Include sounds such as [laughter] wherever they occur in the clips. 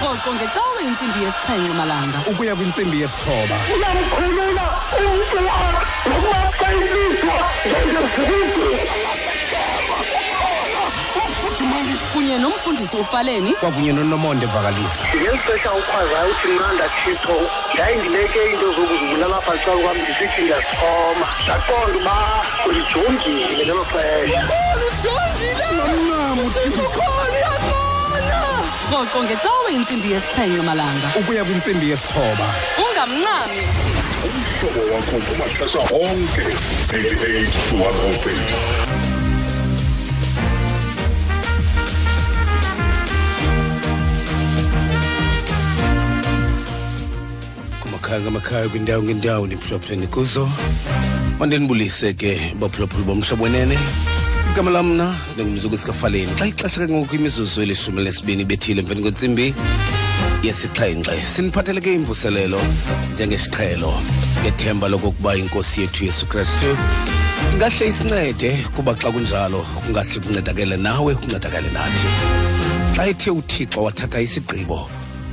rhoqo ngecawe intsimbi yesixhenxe malanga. Ukuya kwintsimbi yesithoba. Uyamkhulula umntu wakho nokuba ilizwa ufuthumalise kunye nomfundisi ufaleni kwakunye nonomonde vakalisa. Ngeli xesha ukhwazayo uthi mnanda thixo yayindileke into zokuzibulala apha xa kwam ndisithi ndiyasixhoma ndaqonda uba ulijongile ngelo xesha. Rhoqo ngecawe intsimbi yesiphenxe malanga. Ukuya kwintsimbi yesithoba. Ungamnqami. Umhlobo wakho kumaxesha onke 88 to 106 kumakhaya ngamakhaya kwindawo ngendawo niphulaphuleni kuzo. Mandinibulise ke baphulaphula bomhlobo wenene igama lam mna ndingumzuku sikafaleni. Xa ixesha ke ngoku imizuzu elishumi lesibini bethile emveni kwentsimbi yesixhenxe. Siniphathele ke imvuselelo njengesiqhelo ngethemba lokokuba inkosi yethu yesu kristu ingahle isincede kuba xa kunjalo kungahle kuncedakele nawe kuncedakale nathi. Xa ethe uthixo wathatha isigqibo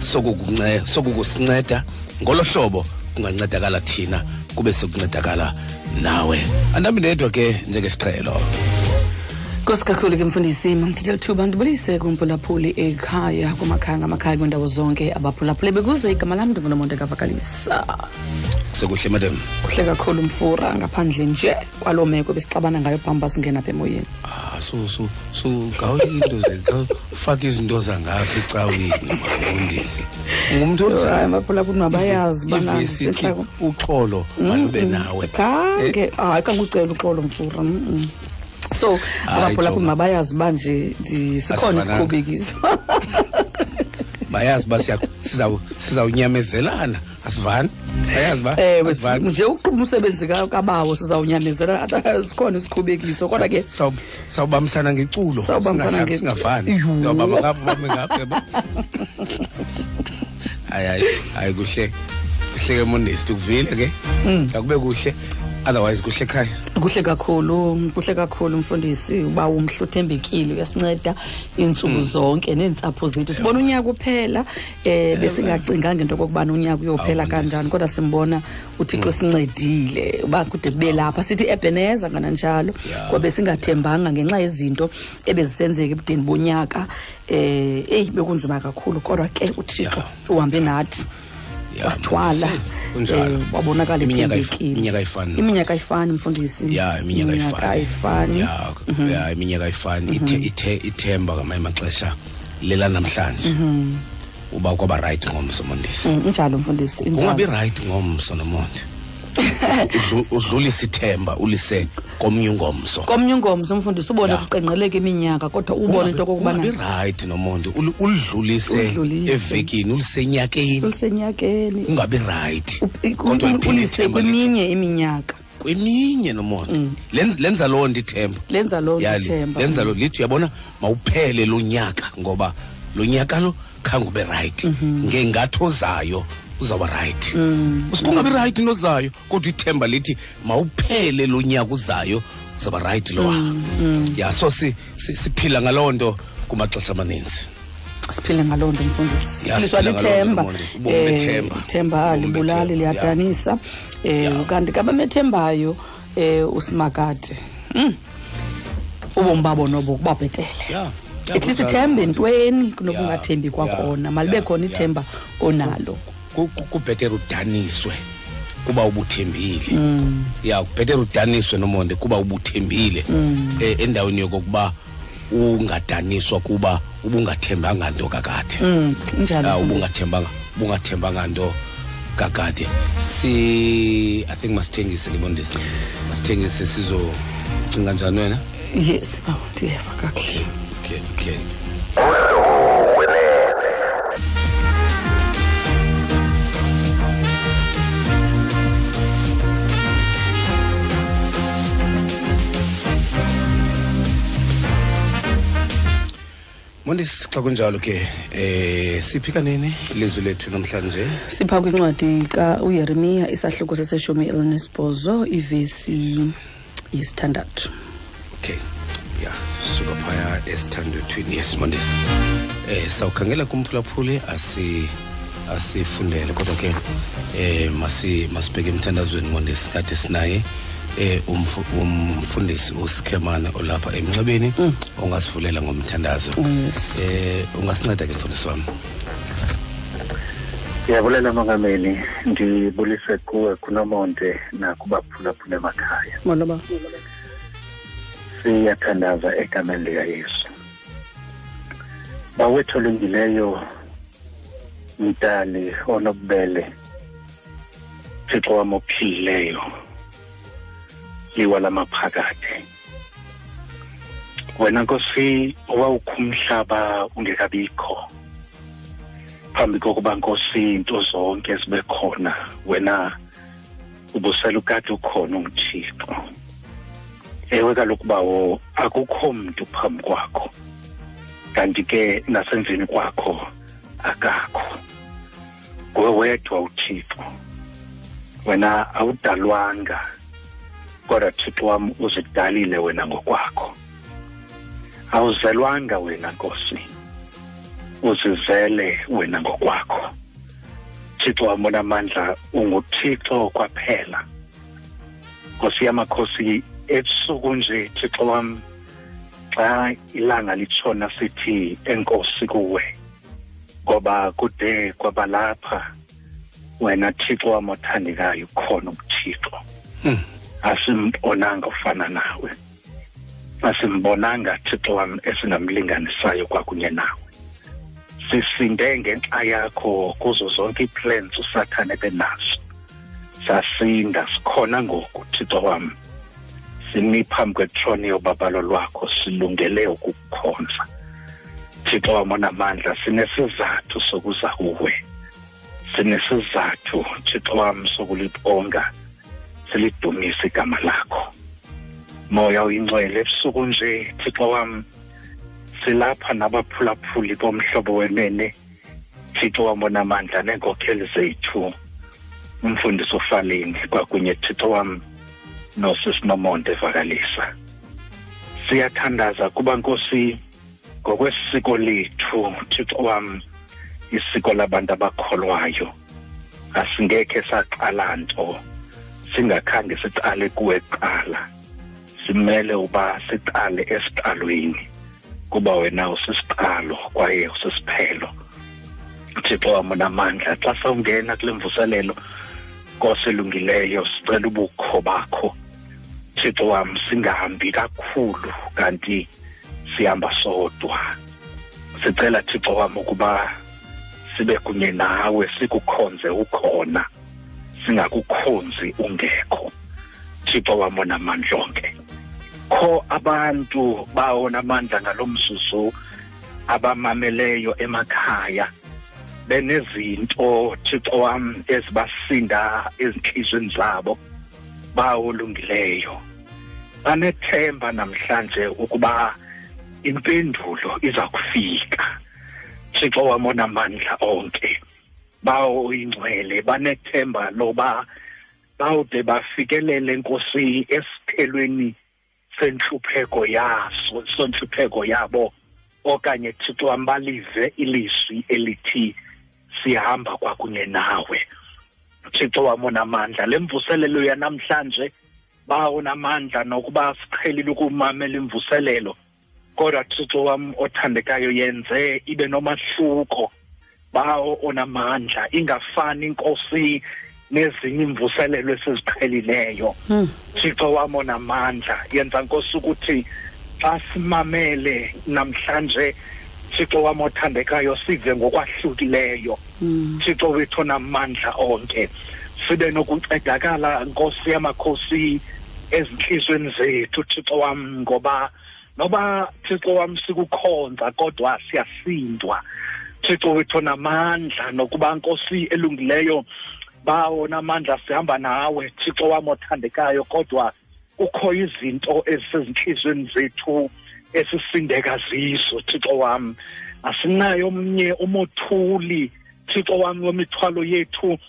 sokukusinceda ngolo hlobo kungancedakala thina kube sekuncedakala nawe. Andambi ndedwa ke njengesiqhelo nkosi kakhulu ke mfundisi mandithethe lithuba ndibulise kumphulaphuli ekhaya kumakhaya ngamakhaya kwiindawo zonke abaphulaphule bekuze igama lam ndingunomonto kavakalisa sekuhle madam. Kuhle kakhulu mfura ngaphandle nje kwaloo meko besixabana ngayo phambi singena apha emoyeni. Ah so so so ngawuye into faka izinto zangapha ecaweni mafundisi ngumntu onjani abaphulaphuli mabayazi bana ivesithi ndisentlako uxolo malube nawe. Khange hayi kangucela uxolo mfura mm, mm. so abaphulaphuli Jonga. mabayazi uba nje sikhona isikhubekiso [laughs] bayazi uba sizawunyamezelana asivani ewe nje uqhuba umsebenzi kabawo sizawunyamezela. Sikhona isikhubekiso kodwa ke sawubambisana ngeculo. Singavani sawubamba ngapha bambe [laughs] hayi hayi hayi kuhle. Kuhle ke mondesi ndikuvile ke. Hmm. Ngakube kuhle otherwise kuhle ekhaya. Kuhle kakhulu kuhle kakhulu mfundisi uba umhle uthembekile uyasinceda iintsuku zonke neentsapho zethu. Sibona unyaka uphela eh besingacinganga into okokubana unyaka uyophela kanjani kodwa simbona uthixo sincedile. Uba kude kube lapha sithi ebheneza kananjalo yeah. kwabe singathembanga ngenxa yezinto ebezisenzeka ebudeni bonyaka. Eh eyi bekunzima kakhulu kodwa ke uthixo yeah. uhambe nathi usithwala eh, wabonakala iminyaka ayifani iminyaka mfundisi. Ya iminyaka ayifani mhm. ya iminyaka ayifani mhm. ithemba ngamanye amaxesha lela namhlanje. Mhm. Uba kwaba rayithi ngomso mondisi. Mm, injalo mfundisi ungabi rayithi ngomso nomonde udlulise ithemba ulise komnye ungomso. Komnye ungomso umfundisi ubone kuqengqeleka iminyaka kodwa ubone into right nomonde. Ul- ulidlulise evekini ulisenyakeni. Ulisenyakeni. Ungabi rayithi ulise kweminye iminyaka. Kweminye nomonde. Lenza lenza loo nto ithemba. Lenza loo nto ithemba. lenza lo lithi uyabona mawuphele lo nyaka ngoba lo nyaka lo khange ube right. Ngengatho ozayo uzawuba right. Usikungabi right nozayo kodwa ithemba lithi mawuphele lo nyaka uzayo uzawuba right lowa ya so si- si- siphila ngaloo nto kumaxesha amaninzi. Siphile ngaloo nto mfundisi. Siphilizwa siphila lithemba. Eh, ithemba libulali liyadanisa Ya. um kanti kabamethembayo um usimakade mm. ubomi babo nobo kuba bhetele. At least ithembe ntweni kunokungathembi kwakhona malibe khona ithemba onalo. Kubhetere udaniswe kuba ubuthembile. Ya kubhetere udaniswe nomonde kuba ubuthembile eh, endaweni yokokuba ungadaniswa kuba ubungathembanga nto kakade. Mm, uh, ubungathembanga ubungathembanga nto kakade. Si i think masithengise libondisi masithengise sizocinga njani wena? Yes bawo ndiyeva kakuhle. Okay okay mondisi xa kunjalo ke eh siphika nini ilizwi lethu namhlanje? Sipha kwincwadi kauyeremiya isahluko seseshumi elinesibhozo ivesi yesithandathu. Okay. Ya suka phaya esithandathwini. Yes mondis eh sawukhangela kumphulaphuli asi asifundele. Kodwa ke eh masi masibheke emthandazweni mondesi kade sinaye eh umfu- umfundisi usikhemana olapha emnxebeni ongasivulela ngomthandazo. Eh ungasinceda ke mfundisi wami? Ndiyabulela mongameli ndibulise kuwe kunomonde nakubaphulaphula emakhaya. Moloba siyathandaza egameni likayesu. Bawethu olungileyo mdali onobubele thixo wam ophilileyo liwa lamaphakade wena nkosi owawukho umhlaba ungekabikho phambi kokuba nkosi into zonke zibe khona wena ubusela ukade ukhona ungithixo ewe kaloku bawo akukho mntu phambi kwakho kanti ke nasemveni kwakho akakho. Nguwe wedwa uthixo wena awudalwanga. Kodwa thixo wam uzidalile wena ngokwakho. Awuzelwanga wena nkosi. Uzizele wena ngokwakho. Thixo wam onamandla unguthixo kwaphela. Nkosi yamakhosi ebusuku nje thixo wam xa ilanga litshona sithi enkosi kuwe ngoba kude kwabalapha wena thixo wam othandekayo khona ubuthixo asimbonanga ufana nawe. Asimbonanga thixo wam esingamlinganisayo kwakunye nawe. Sisinde ngenxa yakho kuzo zonke ii-plans usathane benazo sasinda sikhona ngoku thixo wam simi phambi kwetroni yobabalo lwakho silungele ukukukhonza. Thixo wam onamandla sinesizathu sokuza kuwe. Sinesizathu thixo wam sokulibonga silidumise igama lakho. Moya uyingcwele ebusuku nje thixo wam silapha nabaphulaphuli bomhlobo wenene thixo wam onamandla neenkokheli zethu. Umfundisi ufaleni kwakunye thixo wam nosisinomonde evakalisa siyathandaza kuba nkosi ngokwesiko lethu thixo wam isiko labantu abakholwayo. Asingekhe saqala nto. Singakhange siqale kuwe kuqala simele uba siqale esiqalweni kuba wena usisiqalo kwaye usisiphelo. Thixo wam namandla xa sawungena kule mvuselelo nkosi elungileyo sicela ubukho bakho. Thixo wam singahambi kakhulu kanti sihamba sodwa. Sicela thixo wam ukuba sibe kunye nawe sikukhonze ukhona. Singakukhonzi ungekho. Thixo wam onamandla onke. Kho abantu bawo namandla ngalo mzuzu abamameleyo emakhaya. Benezinto thixo wam ezibasinda ezintliziyweni zabo bawo olungileyo banethemba namhlanje ukuba impendulo iza kufika. Thixo wam onamandla onke. Bawo oyingcwele banethemba loba bawude bafikelele nkosi esiphelweni sentlupheko yaso sentlupheko yabo okanye thixo wam balive ilizwi elithi sihamba kwakunye nawe. Thixo wam onamandla le mvuselelo yanamhlanje bawo namandla nokuba siqhelile ukumamela imvuselelo kodwa thixo wam othandekayo yenze ibe nomahluko. Bawo onamandla ingafani inkosi nezinye imvuselelo esiziqhelileyo. Thixo wam onamandla yenza nkosi ukuthi xa simamele namhlanje thixo wam othandekayo sive ngokwahlukileyo. Thixo wethu onamandla onke sibe nokuncedakala nkosi yamakhosi ezintliziyweni zethu thixo wam ngoba noba thixo wam sikukhonza kodwa siyasindwa. Thixo wethu namandla nokuba nkosi elungileyo bawo namandla sihamba nawe thixo wam othandekayo kodwa kukho izinto ezisezintliziyweni zethu esisindeka zizo thixo wam asinayo omnye umothuli thixo wam wemithwalo yethu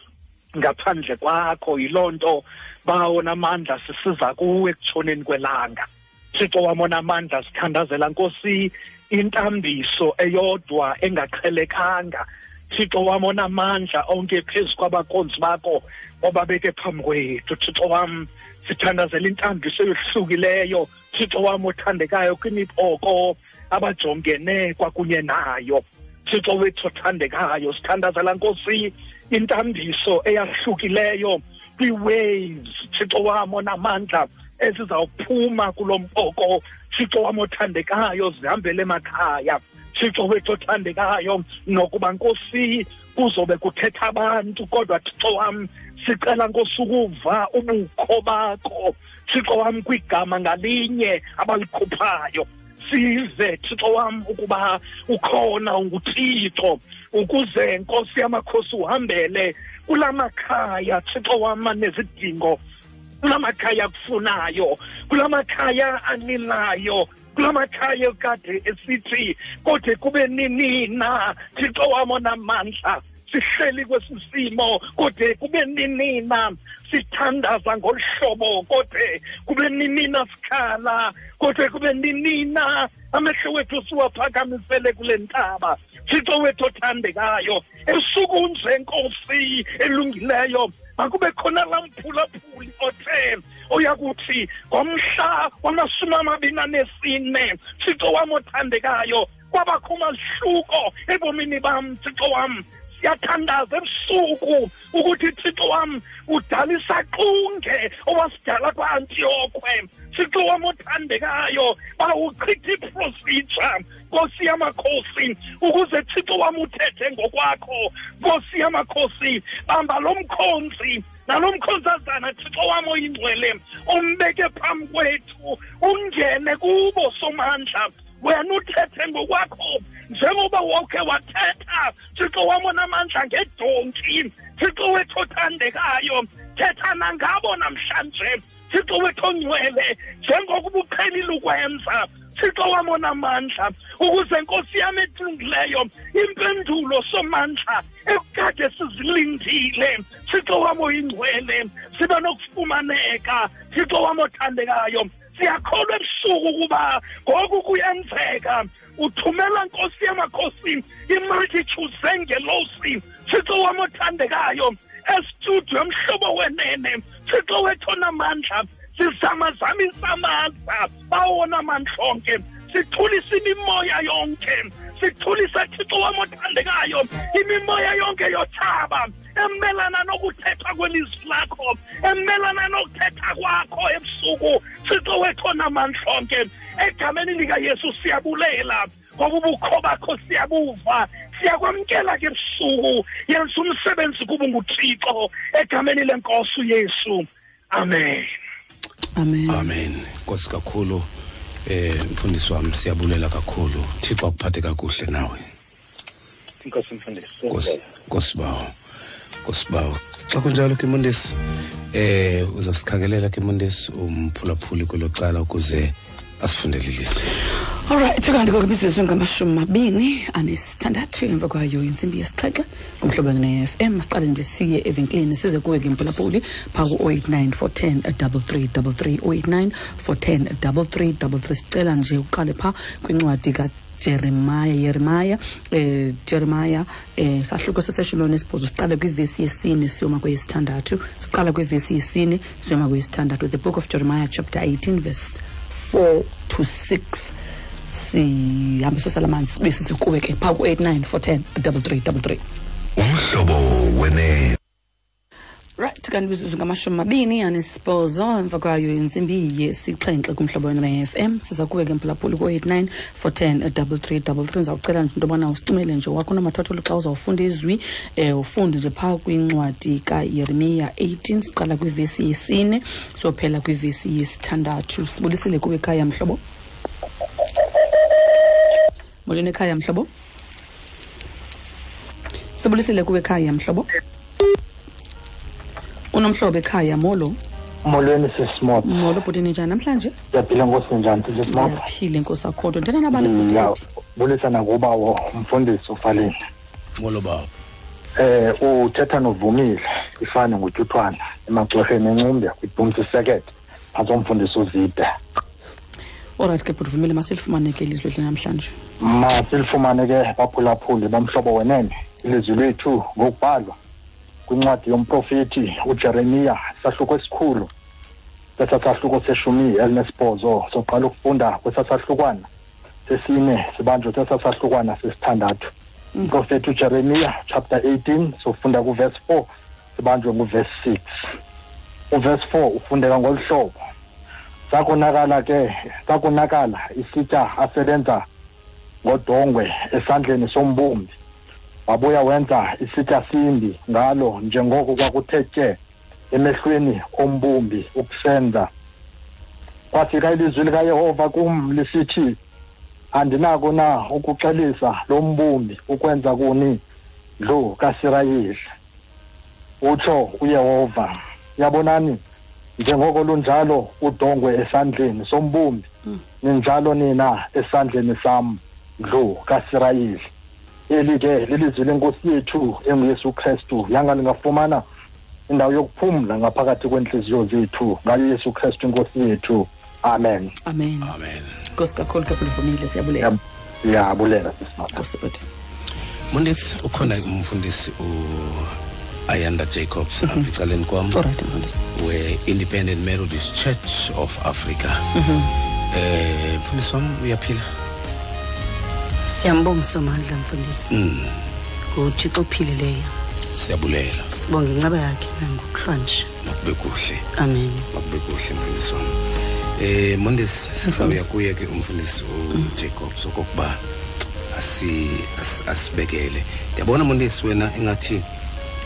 ngaphandle kwakho. Yiloo nto bawo namandla sisiza kuwe ekutshoneni kwelanga. Thixo wam onamandla sithandazela nkosi intambiso eyodwa engaqhelekanga. Thixo wam onamandla onke phezu kwabakonzi bakho obabeke phambi kwethu. Thixo wam sithandazela intambiso eyohlukileyo. Thixo wam othandekayo kwimibhoko abajongene kwakunye nayo. Thixo wethu othandekayo sithandazela nkosi intambiso eyahlukileyo. Kwi-waves thixo wam onamandla ezizawuphuma kulo mboko thixo wam othandekayo zihambele emakhaya. Thixo wethu othandekayo nokuba nkosi kuzobe kuthetha abantu kodwa thixo wam sicela nkosi ukuva ubukho bakho. Thixo wam kwigama ngalinye abalikhuphayo. Sive thixo wam ukuba ukhona unguthixo ukuze nkosi yamakhosi uhambele kula makhaya. Thixo wam anezidingo kula makhaya akufunayo kula makhaya anilayo kula makhaya kade esithi kode kube ninina thixo wam onamandla sihleli kwesi simo kode kube ninina sithandaza ngolu hlobo kode kube ninina sikhala kode kube ninina amehlo wethu siwaphakamisele kule ntaba thixo wethu othandekayo ebusuku nje nkosi elungileyo makube khona laa mphulaphuli othe oyakuthi ngomhla wamashumi amabini anesine thixo wam othandekayo kwabakho umahluko ebomini bam thixo wam. Siyathandaza ebusuku ukuthi thixo wam udala isaqunge owasidala kwa-antiyokhwe thixo wam othandekayo bawuchitha iprositsha nkosi yamakhosi ukuze thixo wam uthethe ngokwakho. Nkosi yamakhosi bamba lo mkhonzi nalo mkhonzazana thixo wam oyingcwele umbeke phambi kwethu ungene kubo somandla. Wena uthethe ngokwakho njengoba wokhe wathetha thixo wam onamandla ngedonki thixo wethu othandekayo thetha nangabo namhlanje thixo wethu ongcwele njengokuba uqhelile ukwenza thixo wam onamandla ukuze nkosi yam eculungileyo impendulo somandla ekukade sizilindile thixo wam oyingcwele sibe nokufumaneka thixo wam othandekayo siyakholwa ebusuku ukuba ngoku kuyenzeka. Uthumela nkosi yamakhosi imaltitude zengelosi thixo wam othandekayo estudio emhlobo wenene thixo wethona mandla sizamazamisa amandla bawona mandlonke sithulisa imimoya yonke sithulisa thixo wam othandekayo imimoya yonke yothaba emelana nokuthetha kwelizwi lakho emelana nokuthetha kwakho ebusuku thixo wethu onamandlonke egameni likayesu siyabulela ngoba ubukho bakho siyabuva siyakwamkela ke ebusuku. Yenza umsebenzi kuba nguthixo egameni lenkosi uyesu amen. Amen. Amen. Nkosi kakhulu eh mfundisi wami siyabulela kakhulu. Thixo akuphathe kakuhle nawe. Inkosi mfundisi Nkosi Nkosi bawo. Nkosi bawo. Xa kunjalo ke Mondesi eh uzosikhangelela ke Mondesi umphulaphuli kwelocala ukuze asifundele ilizwi alright kanti kokubizizo ngamashumi mabini anesithandathu emva kwayo intsimbi yesixhexe ngumhlobo ne-f m. Siqale nje siye evenkileni size kuwe ke mpulaphuli phaa ku-089 410 3333 089 410 3333 sicela nje uqale phaa kwincwadi jeremiah yeremaya eh jeremiah eh sahluko seseshilo nesibhozo siqale kwivesi yesine siyoma kweyesithandathu. Siqala kwivesi yesine siyoma kweyesithandathu. The book of jeremiah chapter 18 verse four to six. Sihambe isosela manzi sibe sisikuwe phaa ku-eight nine four ten double three double three. Umhlobo wene right kanti bizuzu ngamashumi mabini anesibhozo emva kwayo intsimbi yesixhenxe kumhlobo wena-fm siza kuwe ke mphulaphuli ku-89 410 3333 ndizawucela nje into yobana usicimele nje wakho nomathotholo xa uzawufunda izwi um ufunde nje phaa kwincwadi kayeremiya 18 siqala kwivesi yesine siyophela kwivesi yesithandathu. Sibulisile kuwe ekhaya mhlobo? Molweni ekhaya mhlobo? Sibulisile kuwe ekhaya mhlobo? Unomhlobo ekhaya molo? Molweni sisimoto molo bhutini njani? Namhlanje? Ndiyaphila nkosi njani sisimoto ndiyaphile nkosi akhodo ndithetha nabantu bhuti bulisa nakubawo umfundisi ufaleni. Molo baba. Eh uthetha novumile ifane ngutyuthwana emagxorheni encumbi kwibhumsi sekete phantsi omfundisi uzide. Olright ke bhuti vumile masilifumane ke ilizwi lethu namhlanje. Masilifumane ke baphulaphuli bomhlobo wenene ilizwi lethu ngokubhalwa. Kwincwadi yomprofethi ujeremiya sahluko esikhulu sesasahluko seshumi elinesibhozo soqala ukufunda kwesasahlukwana sesine sibanjwe sesasahlukwana sesithandathu. Umprofethi ujeremiya chapter 18 sofunda kuverse 4 sibanjwe nguverse 6 uverse 4 ufundeka ngolu hlobo sakonakala ke sakonakala isitya asebenza ngodongwe esandleni sombumbi wabuya wenza isitya simbi ngalo njengoko kwakuthe tye emehlweni ombumbi ukusenza. Kwafika ilizwi likayehova kum lisithi andinako na ukuxelisa lo mbumbi ukwenza kuni dlu kasirayeli? Utsho uyehova yabonani njengoko lunjalo udongwe esandleni sombumbi ninjalo nina esandleni sam dlu kasirayeli. Eli ke lilizwi lenkosi yethu enguyesu kristu. Yanga lingafumana indawo yokuphumla ngaphakathi kwenhliziyo zethu? Ngayo yesu kristu inkosi yethu. Amen. Amen. Amen. Nkosi kakhulu kapulivumile siyabulela. Siyabulela bhuti mfundisi ukhona umfundisi u-ayanda jacobs apha ecaleni kwam we-independent methodist church of africa. Mm -hmm. eh mfundisi wam uyaphila siyambonga somandla mfundisi. Mm. Nguthixo ophilileyo. Siyabulela. Sibonge inceba yakhe nangokuhlwanje makube kuhle. Amen. Makube kuhle mfundisi wam eh mondesi sizawuya kuye ke umfundisi ujacobs okokuba asi asibekele. Ndiyabona mondesi wena engathi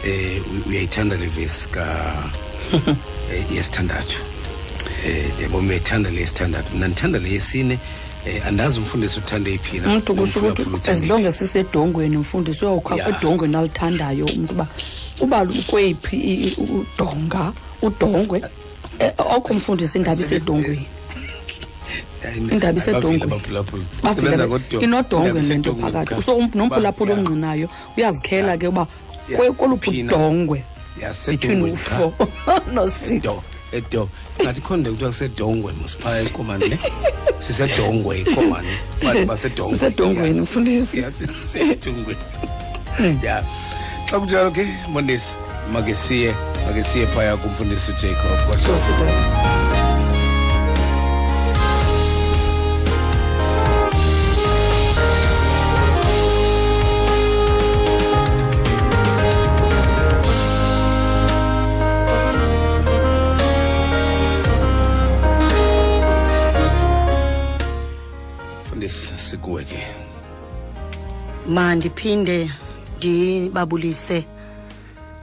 eh uyayithanda le vesi ka [laughs] eh, yesithandathu? Eh ndiyabona uyayithanda le yesithandathu. Mna ndithanda le yesine eh andazi umfundisi uthande iphina umntu kusho ukuthi as long as sisedongweni umfundisi uyawukha edongweni alithandayo umntu uba uba ukweyiphi i- i- udonga udongwe. Okho mfundisi indaba isedongweni indaba isedongweinodongwe le nto phakathi. so nomphulaphula ongqinayo uyazikhela ke uba koluphi udongwe? Between u-four no-six edo edo ngathi khonde kuthiwa kusedongwe mosiphaya ekomani ne? Sisedongwe ekomani bantu basedongwe. Sisedongweni, mfundisi. Sisedongweni ya. Xa kunjalo ke mondesi make siye make siye phaya kumfundisi ujacob. Kwahloko mandiphinde ndibabulise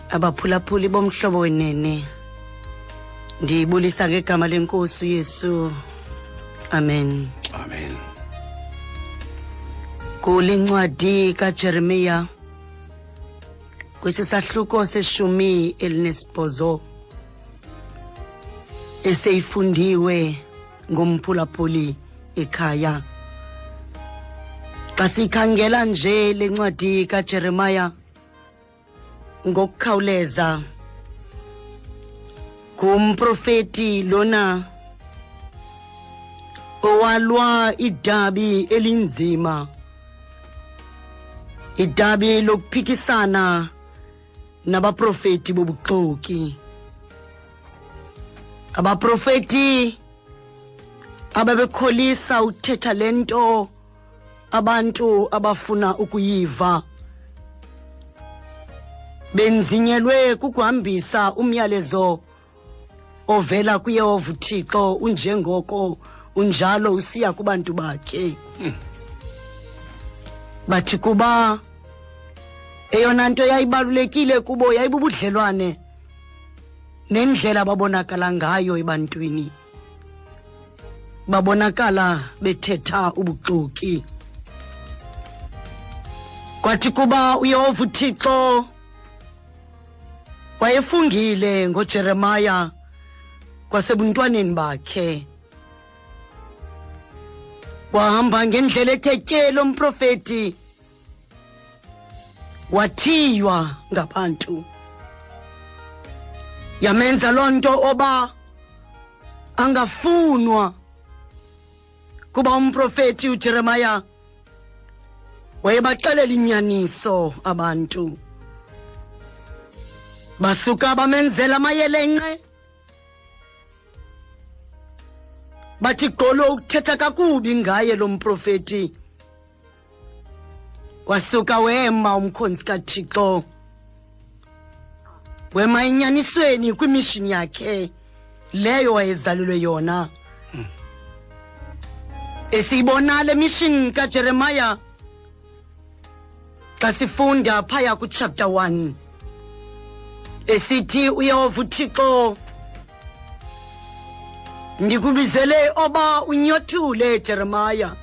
abaphulaphuli bomhlobo wenene. Ndibulisa ngegama lenkosi uyesu. Amen. Amen. Kule ncwadi kajeremiya kwisisahluko seshumi elinesibhozo eseyifundiwe ngomphulaphuli ekhaya. Xa sikhangela nje le ncwadi kajeremaya ngokukhawuleza. Ngumprofeti lona owalwa idabi elinzima. Idabi lokuphikisana nabaprofeti bobuxoki. Abaprofeti ababekholisa uthetha lento abantu abafuna ukuyiva. Benzinyelwe kukuhambisa umyalezo ovela kuyehova uthixo unjengoko unjalo usiya kubantu bakhe. Bathi kuba eyona nto yayibalulekile kubo yayibubudlelwane nendlela babonakala ngayo ebantwini. Babonakala bethetha ubuxoki kwathi kuba uyehova uthixo wayefungile ngojeremaya kwasebuntwaneni bakhe. Wahamba ngendlela ethe tye lo mprofeti wathiywa ngabantu. Yamenza loo nto oba angafunwa kuba umprofeti ujeremaya wayebaxelela inyaniso abantu. Basuka bamenzela amayelenqe bathi gqolo ukuthetha kakubi ngaye lo mprofeti wasuka wema umkhonzi kathixo. Wema enyanisweni kwimishini yakhe. Leyo wayezalelwe yona. Esiyibona le mission kajeremaya xa sifunda phaya kuchapter 1 esithi uyehova uthixo ndikubizele oba unyothule jeremaya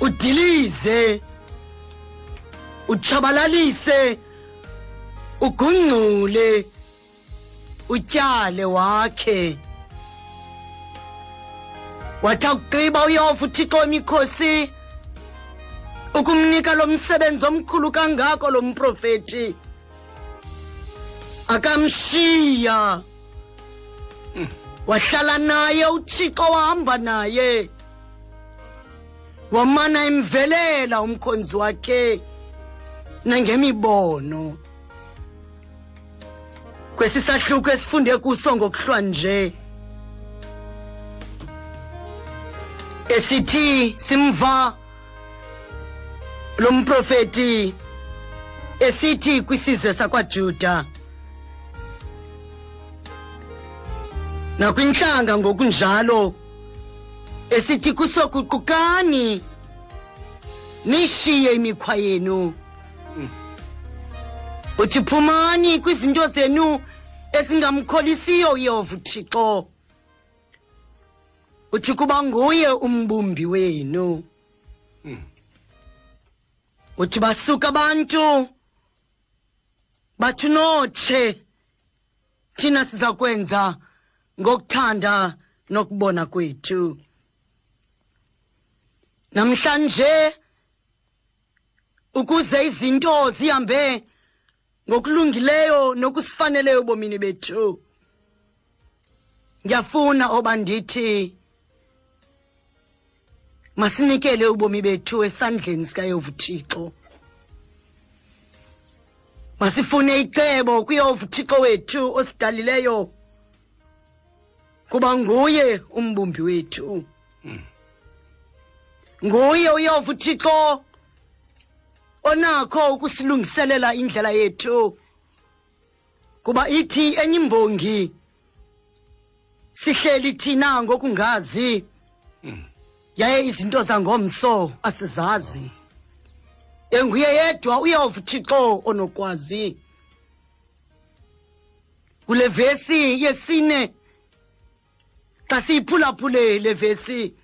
udilize utshabalalise ugungcule utyale wakhe. Wathi akugqiba uyehova uthixo imikhosi ukumnika lo msebenzi omkhulu kangako lo mprofeti. Akamshiya. Wahlala naye uthixo wahamba naye. Wamana emvelela umkhonzi wakhe nangemibono. Kwesisahluko esifunde kuso ngokuhlwa nje esithi simva lo mprofeti esithi kwisizwe sakwaJuda. Nakwinhlanga ngokunjalo esithi kusoguqukani nishiye imikhwa yenu. Uthi phumani kwizinto zenu ezingamkholisiyo uyehova uthixo uthi kuba nguye umbumbi wenu. Uthi basuka abantu. Bathi notshe thina siza kwenza ngokuthanda nokubona kwethu. Namhlanje ukuze izinto zihambe ngokulungileyo nokusifaneleyo bomini bethu ngiyafuna oba ndithi masinikele ubomi bethu esandleni sikayehova uthixo masifune icebo kuyehova uthixo wethu osidalileyo. Kuba nguye umbumbi wethu. Nguye uyehova uthixo onakho ukusilungiselela indlela yethu. Kuba ithi enye imbongi sihleli thina ngokungazi. Yaye izinto zangomso asizazi. Enguye yedwa uyehova uthixo onokwazi. Kule vesi yesine xa siyiphulaphule le vesi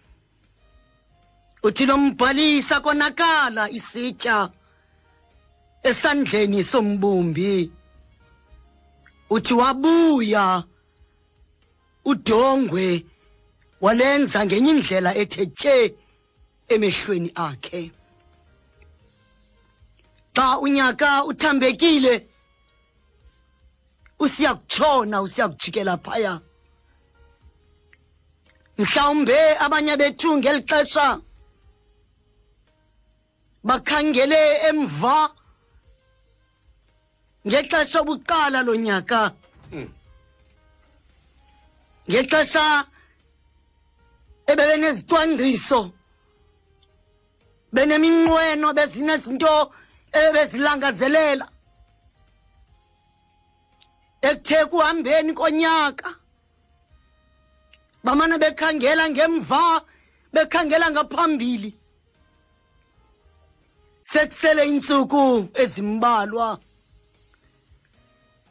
uthi lo mbhalisa konakala isitya esandleni sombumbi. Uthi wabuya udongwe walenza ngenye indlela ethe tye emehlweni akhe. Xa unyaka uthambekile usiya kutshona usiya kujikela phaya. Mhlawumbe abanye bethu ngeli xesha bakhangele emva ngexesha obuqala lonyaka. Ngexesha ebebenezicwangciso beneminqweno bezinezinto ebebezilangazelela ekuthe kuhambeni konyaka bamane bekhangela ngemva bekhangela ngaphambili. Sekusele intsuku ezimbalwa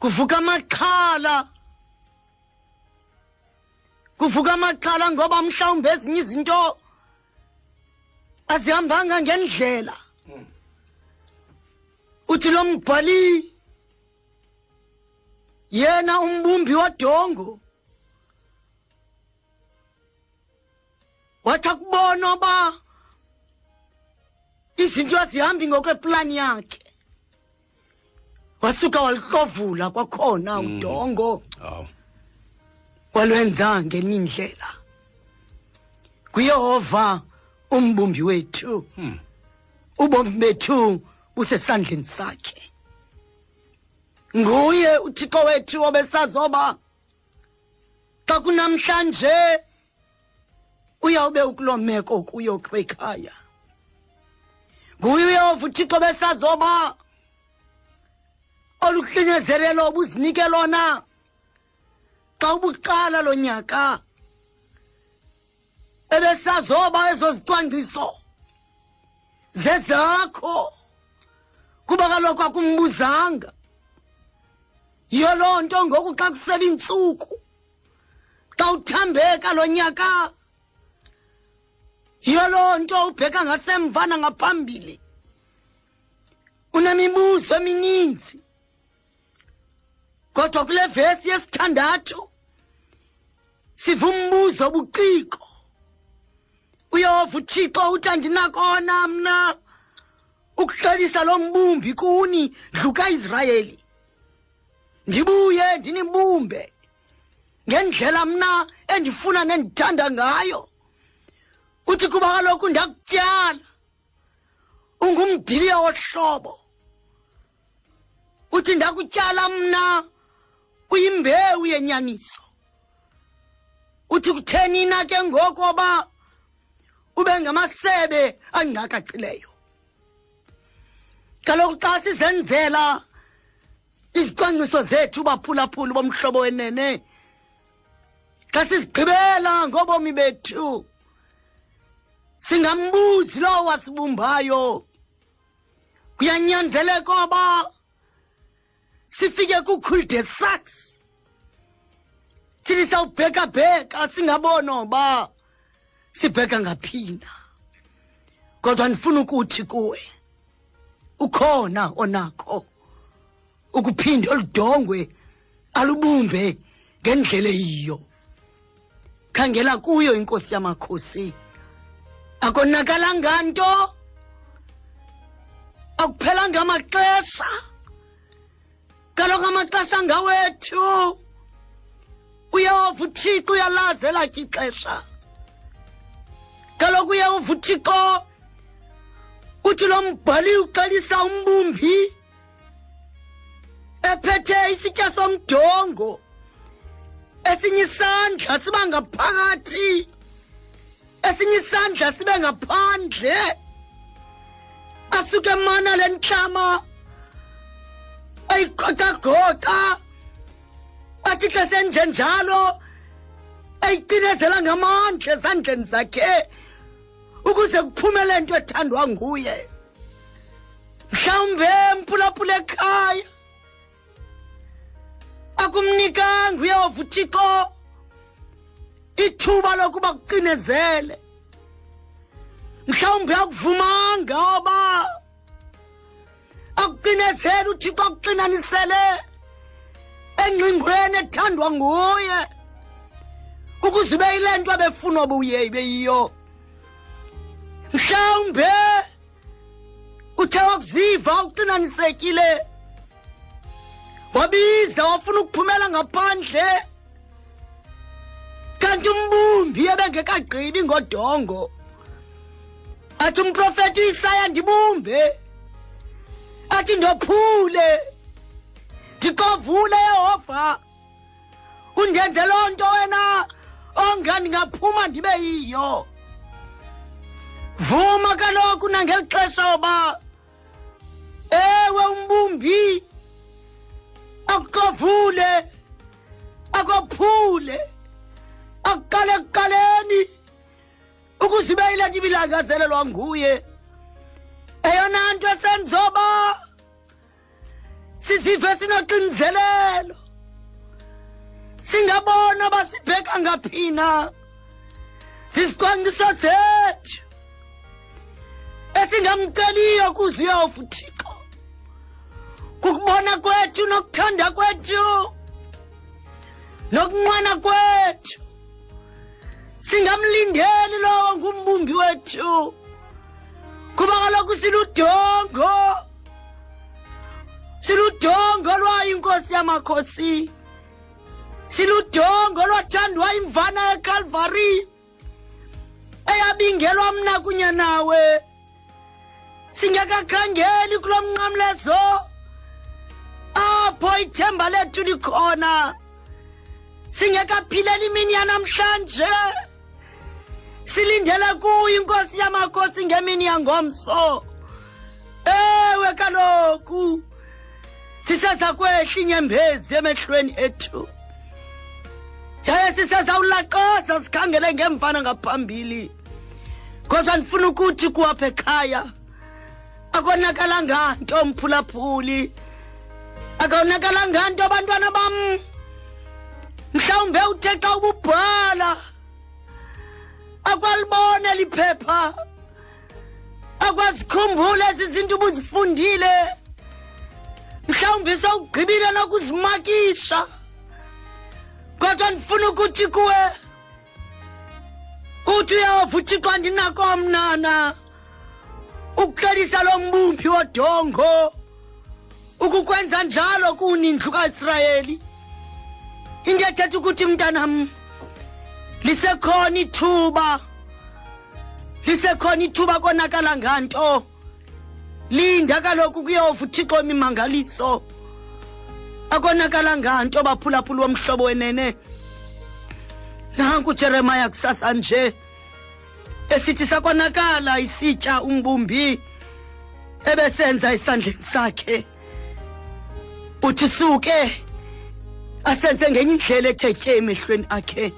kuvuka amaxhala kuvuka amaxhala ngoba mhlawumbi ezinye izinto azihambanga ngendlela. Uthi lo mbhali yena umbumbi wadongo. Wathi akubona uba izinto azihambi ngokweplani yakhe. Wasuka waluhlovula kwakhona udongo. Hawu. Walwenza ngenye indlela. Kuyehova umbumbi wethu. Ubomi bethu busesandleni sakhe. Nguye uthixo wethu obesazoba. Xa kunamhlanje uyawube ukuloo meko kuyo kwekhaya. Nguye uyehova uthixo besazoba oluhlinyezelelo obuzinike lona xa ubuqala lo nyaka ebesazoba ezo zicwangciso zezakho kuba kaloku akumbuzanga. Yiyo loo nto ngoku xa kusela iintsuku xa uthambeka lo nyaka yiyo loo nto ubheka ngasemva nangaphambili. Unemibuzo emininzi. Kodwa kule vesi yesithandathu siva umbuzo buciko uyehova uthixo uthi andinakona mna ukuhlalisa lo mbumbi kuni ndlu kaisrayeli ndibuye ndinibumbe ngendlela mna endifuna nendithanda ngayo. Uthi kuba kaloku ndakutyala ungumdiliya wohlobo. Uthi ndakutyala mna uyimbewu yenyaniso. Uthi kutheni na ke ngokoba ube ngamasebe angcakacileyo? Kaloku xa sizenzela izicwangciso zethu baphulaphuli bomhlobo wenene xa sizigqibela ngobomi bethu singambuzi lowo wasibumbayo kuyanyanzeleka oba sifike kukhulde sax thini sawubhekabheka singabona oba sibheka ngaphina. Kodwa ndifuna ukuthi kuwe ukhona onakho ukuphinde oludongwe alubumbe ngendlela eyiyo. Khangela kuyo inkosi yamakhosi. Akonakalanga nto akuphelanga amaxesha? Kaloku amaxesha ngawethu. Uyehova uthixo uyalazi elakhe ixesha. Kaloku uyehova uthixo uthi lo mbhali uxelisa umbumbi ephethe isitya somdongo esinye isandla siba ngaphakathi esinye isandla sibe ngaphandle. Asuke mana le ntlama ayigocagoca bathi xa senjenjalo ayicinezela ngamandla ezandleni zakhe ukuze kuphumele into nto ethandwa nguye. Mhlawumbe mpulapula ekhaya. Akumnikanga uyehova uthixo ithuba lokuba kucinezele. Mhlawumbi akuvumanga oba akucinezele uthixo akuxinanisele engxingweni ethandwa nguye. Ukuze ibe yile nto abefuna obuye ibe yiyo. Mhlawumbe uthe wakuziva uxinanisekile. Wabiza wafuna ukuphumela ngaphandle. Kanti umbumbi ebengekagqibi ngodongo. Athi umprofethi uyisaya ndibumbe. Athi ndophule ndiqovule yehova undenze loo nto wena onga ndingaphuma ndibe yiyo. Vuma kaloku nangeli xesha oba ewe umbumbi akuqovule akophule akuqale ekuqaleni ukuze ibe yile nto ibilangazelelwa nguye eyona nto esenzoba sizive sinoxinzelelo. Singabona basibheka ngaphina zizicwangciso zethu esingamceliyo kuze uyehova uthixo kukubona kwethu nokuthanda kwethu nokunqwana kwethu. Singamlindeli lowo ngumbumbi wethu. Kuba kaloku siludongo siludongo lwayo inkosi yamakhosi. Siludongo lwathandwa imvana yekalvari. Eyabingelwa mna kunye nawe. Singekakhangeli kulo mnqamlezo apho ithemba lethu likhona. Singekaphileli imini yanamhlanje silindele kuyo inkosi yamakhosi ngemini yangomso. Ewe kaloku siseza kwehla inyembezi emehlweni ethu. Yaye sisezawulaqaza sikhangele ngemvana ngaphambili. Kodwa ndifuna ukuthi kuwapha ekhaya akonakalanga nto mphulaphuli. Akonakalanga nto abantwana bam. Mhlawumbe uthe xa ububhala akwalibona liphepha akwazikhumbula ezi zinto ubuzifundile. Mhlawumbi sowugqibile nokuzimakisha. Kodwa ndifuna ukuthi kuwe uthi uyava uthixo andinako mnana ukuxelisa lo mbumbi wodongo ukukwenza njalo kunindlu kaisrayeli. Into ethetha ukuthi mntanam lisekhona ithuba. Lisekhona ithuba konakala nganto. Linda kaloku kuyova uthixo imimangaliso. Akonakala nganto baphulaphula womhlobo wenene. Nanku ujeremaya kusasa nje. Esithi sakonakala isitya umbumbi ebesenza esandleni sakhe. Uthi suke asenze ngenye indlela ethe tye emehlweni akhe.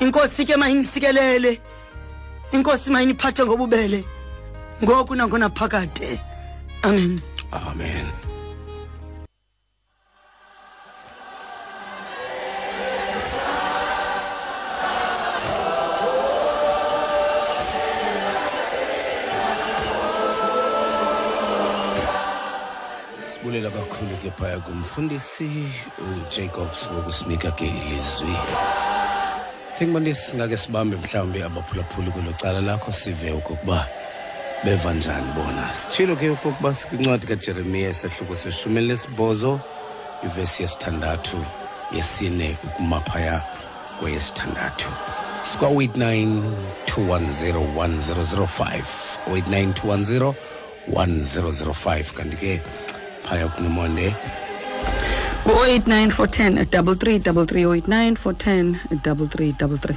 Inkosi ke mayinisikelele. Inkosi mayiniphathe ngobubele. Ngoku nangona phakade amen. Amen. Sibulela kakhulu ke phaya kumfundisi ujacobs ngokusinika ke ilizwi. Thengibandisi singake sibambe mhlawumbi abaphulaphuli kwelo cala lakho sive okokuba beva njani bona. Sitshilo ke okokuba sikwincwadi kajeremiya isahluko seshumi lesibhozo ivesi yesithandathu yesine ukumaphaya kweyesithandathu. Sikwa-89 210 1005 89 210 1005 kanti ke phaya kunomonde 089 at 33 at 33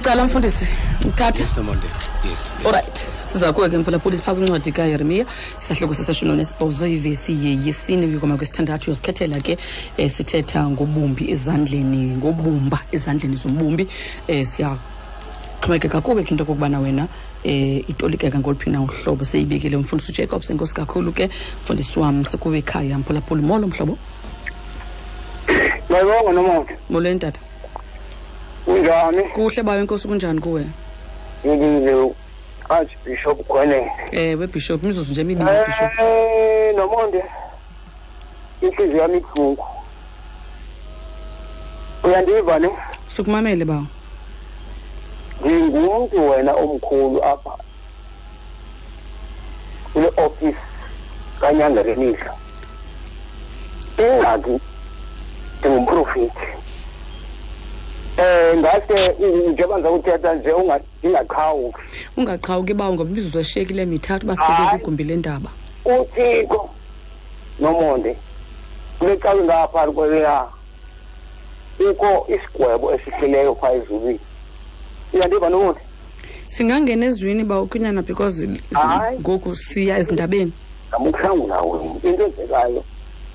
icala mfundisi. Mthatha olright siza kuwe ke mphulaphulisi phaa kwincwadi kajeremiya isahluko seseshumi nesibhozo ivesi yeyesine uyokoma kwesithandathu. Uyosikhethela ke um sithetha ngobumbi ezandleni ngobumba ezandleni zombumbi. Um siyaxhomekeka kube ke into okokubana wena eh itolikeka ngoluphi na uhlobo seyibekile umfundisi ujacobs enkosi kakhulu ke. Mfundisi wam sikuwe ekhaya mphulaphuli molo mhlobo. Mayibonga nomonde molweni tata kunjani? Kuhle bawo inkosi kunjani kuwe? Ngilile archbishop khwenele ewe bishop imizuzu nje bishop. Eh, nomonde. Inhliziyo yami ibuhlungu. Uyandiva ne? Sukumamele bawo ngingumntu wena omkhulu apha kule office kanyanga remihla ingxaki ndingumprofethi um ngase njengoba ndiza kuthetha nje ndingaqhawuki. Ungaqhawuki bawo ngoba imizuzu eshiyekile mithathu basibeke kwigumbi lendaba uthixo nomonde kule cawe ngapha kweleya kukho isigwebo esihlileyo phaa ezulwini. Uyandiva nomonde? Singangena ezwini bawo kwinyana because ngoku siya ezindabeni. Ngamuhlangula wena into enzekayo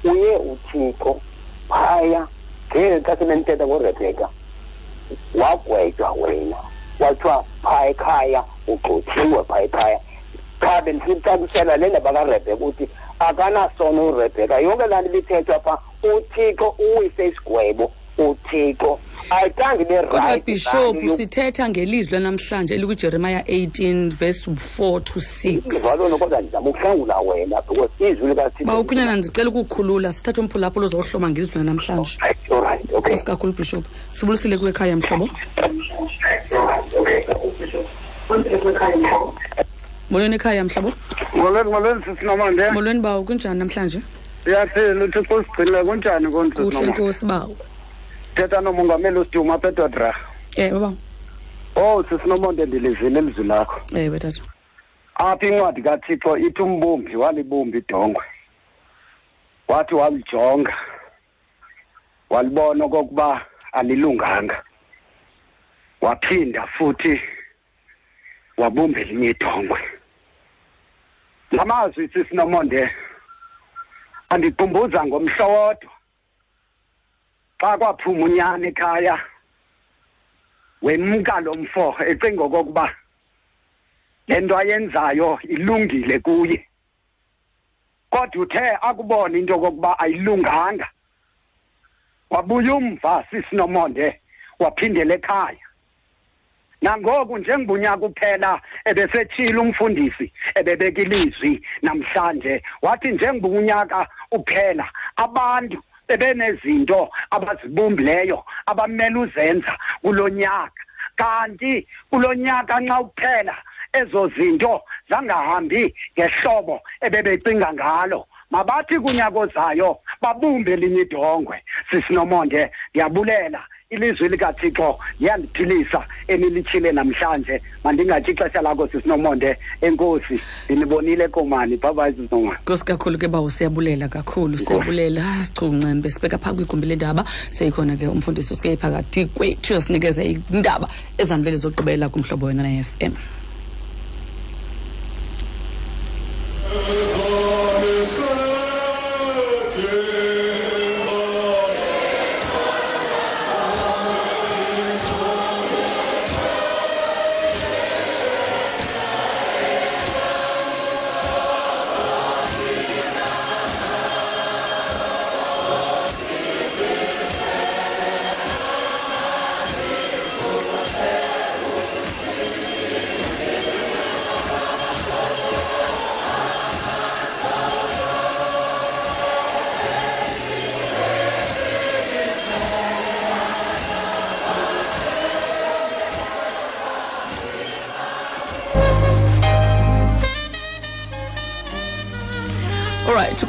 uye uthixo phaya ngeli xa sebenithetha ngorebheka wagwetywa wena kwathiwa phaya ekhaya ugxothiwe phaya. Ekhaya qha bendisicacisela le ndaba karebheka uthi akanasono urebheka yonke laa nto ibithethwa phaa uthixo uwise isigwebo. Uthixo. Ne-right bishop value. sithetha ngelizwi lanamhlanje elikwijeremaya 18 verse 4 to 6 ngizwalona kodwa ndizama ukuhlangula wena because izwi likathixo ba ukhunyana ndicela ukukhulula sithathe umphulaphula ozawuhloma ngezwi lanamhlanje. Nkosi kakhulu bishop sibulisile kwekhaya mhlobo? Molweni ekhaya mhlobo? Molweni molweni sisinomande molweni bawo kunjani namhlanje? Iyaphila uthixo usigcinile kunjani kuhle nkosi bawo thetha nomongameli usiduma apha edodra ewe bawo oh sisinomonde ndilizile ilizwi lakho. Ewe tata. Apha incwadi kathixo ithi umbumbi walibumba idongwe wathi walijonga. Walibona okokuba alilunganga. Waphinda futhi wabumba elinye idongwe. La mazwi sisinomonde andikhumbuza ngomhla wodwa. Xa kwaphuma unyana ekhaya wemka lo mfo ecinga okokuba le nto ayenzayo ilungile kuye. Kodwa uthe akubona into yokokuba ayilunganga. Wabuya umva sisinomonde waphindela ekhaya. Nangoku njengoba unyaka uphela ebesetshile umfundisi ebebeka ilizwi namhlanje wathi njengoba unyaka uphela abantu bebenezinto abazibumbileyo abamele uzenza kulo nyaka. Kanti kulo nyaka nxa uphela ezo zinto zangahambi ngehlobo ebebecinga ngalo. Mabathi kunyaka ozayo babumbe elinye idongwe. Sisinomonde ndiyabulela ilizwi likathixo liyandiphilisa enilitshile namhlanje. Mandingatyi ixesha lakho sisinomonde enkosi. Ndinibonile komani bhabayi sisinomane nkosi kakhulu ke bawo siyabulela kakhulu siyabulela. Sichuncembe sibeka phaa kwigumbi lendaba seyikhona ke umfundisi usike phakathi kwethu sinikeza indaba ezanibele zokugqibela kumhlobo wena na-fm alright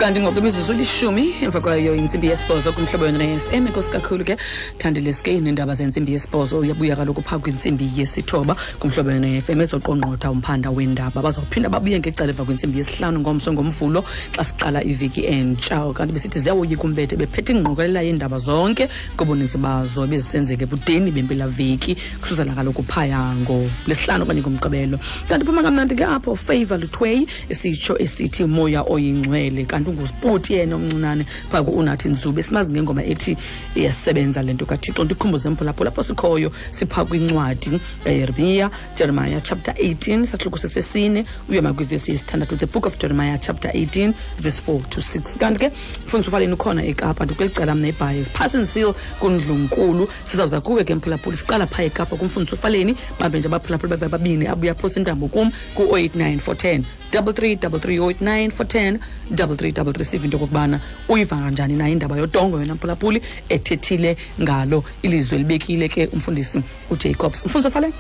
kanti ngokwemizuzu lishumi emva kwayo intsimbi yesibhozo kumhlobo yona ne-fm enkosi kakhulu ke. Thandile skeni neendaba zentsimbi yesibhozo uyabuya kaloku phaa kwintsimbi yesithoba kumhlobo yona ne-fm ezoqongqotha umphanda weendaba. Bazawuphinda babuye ngecala emva kwentsimbi yesihlanu ngomso ngomvulo xa siqala iveki entsha. Kanti besithi ziyawoyika umbethe bephethe ingqokelela yeendaba zonke ngobuninzi bazo ebezisenzeka ebudeni bempelaveki kusuzela kaloku phaya ngolesihlanu okanye ngomgqibelo. Kanti phuma kamnandi ke apho favor luthweyi esitsho esithi moya oyingcwele. Kanti ngusputi yena omncinane phaa kuunathi nzube. Simazi ngengoma ethi iyasebenza le nto kathixo. Ndikhumbuze mphulapho lapho sikhoyo sipha kwincwadi eh, yeremiya jeremiah chapter 18 sahluko sesesine uyoma kwivesi yesithandathu the book of jeremiah chapter 18 verse 4 to 6 kanti ke mfundisa ufaleni ukhona ekapa ndikweli cala mna ebhayi. Passensil kundlunkulu sizawuza kuwe ke mphulaphuli siqala phaa ekapa kumfundisa ufaleni bambe nje abaphulaphuli babe babini abuya phosa kum ku-89410 333 089 410 333 double three siva into okokubana uyiva kanjani nayo indaba yodongo yona mphulaphuli ethethile ngalo ilizwi elibekile ke umfundisi ujacobs. Mfundisi ofale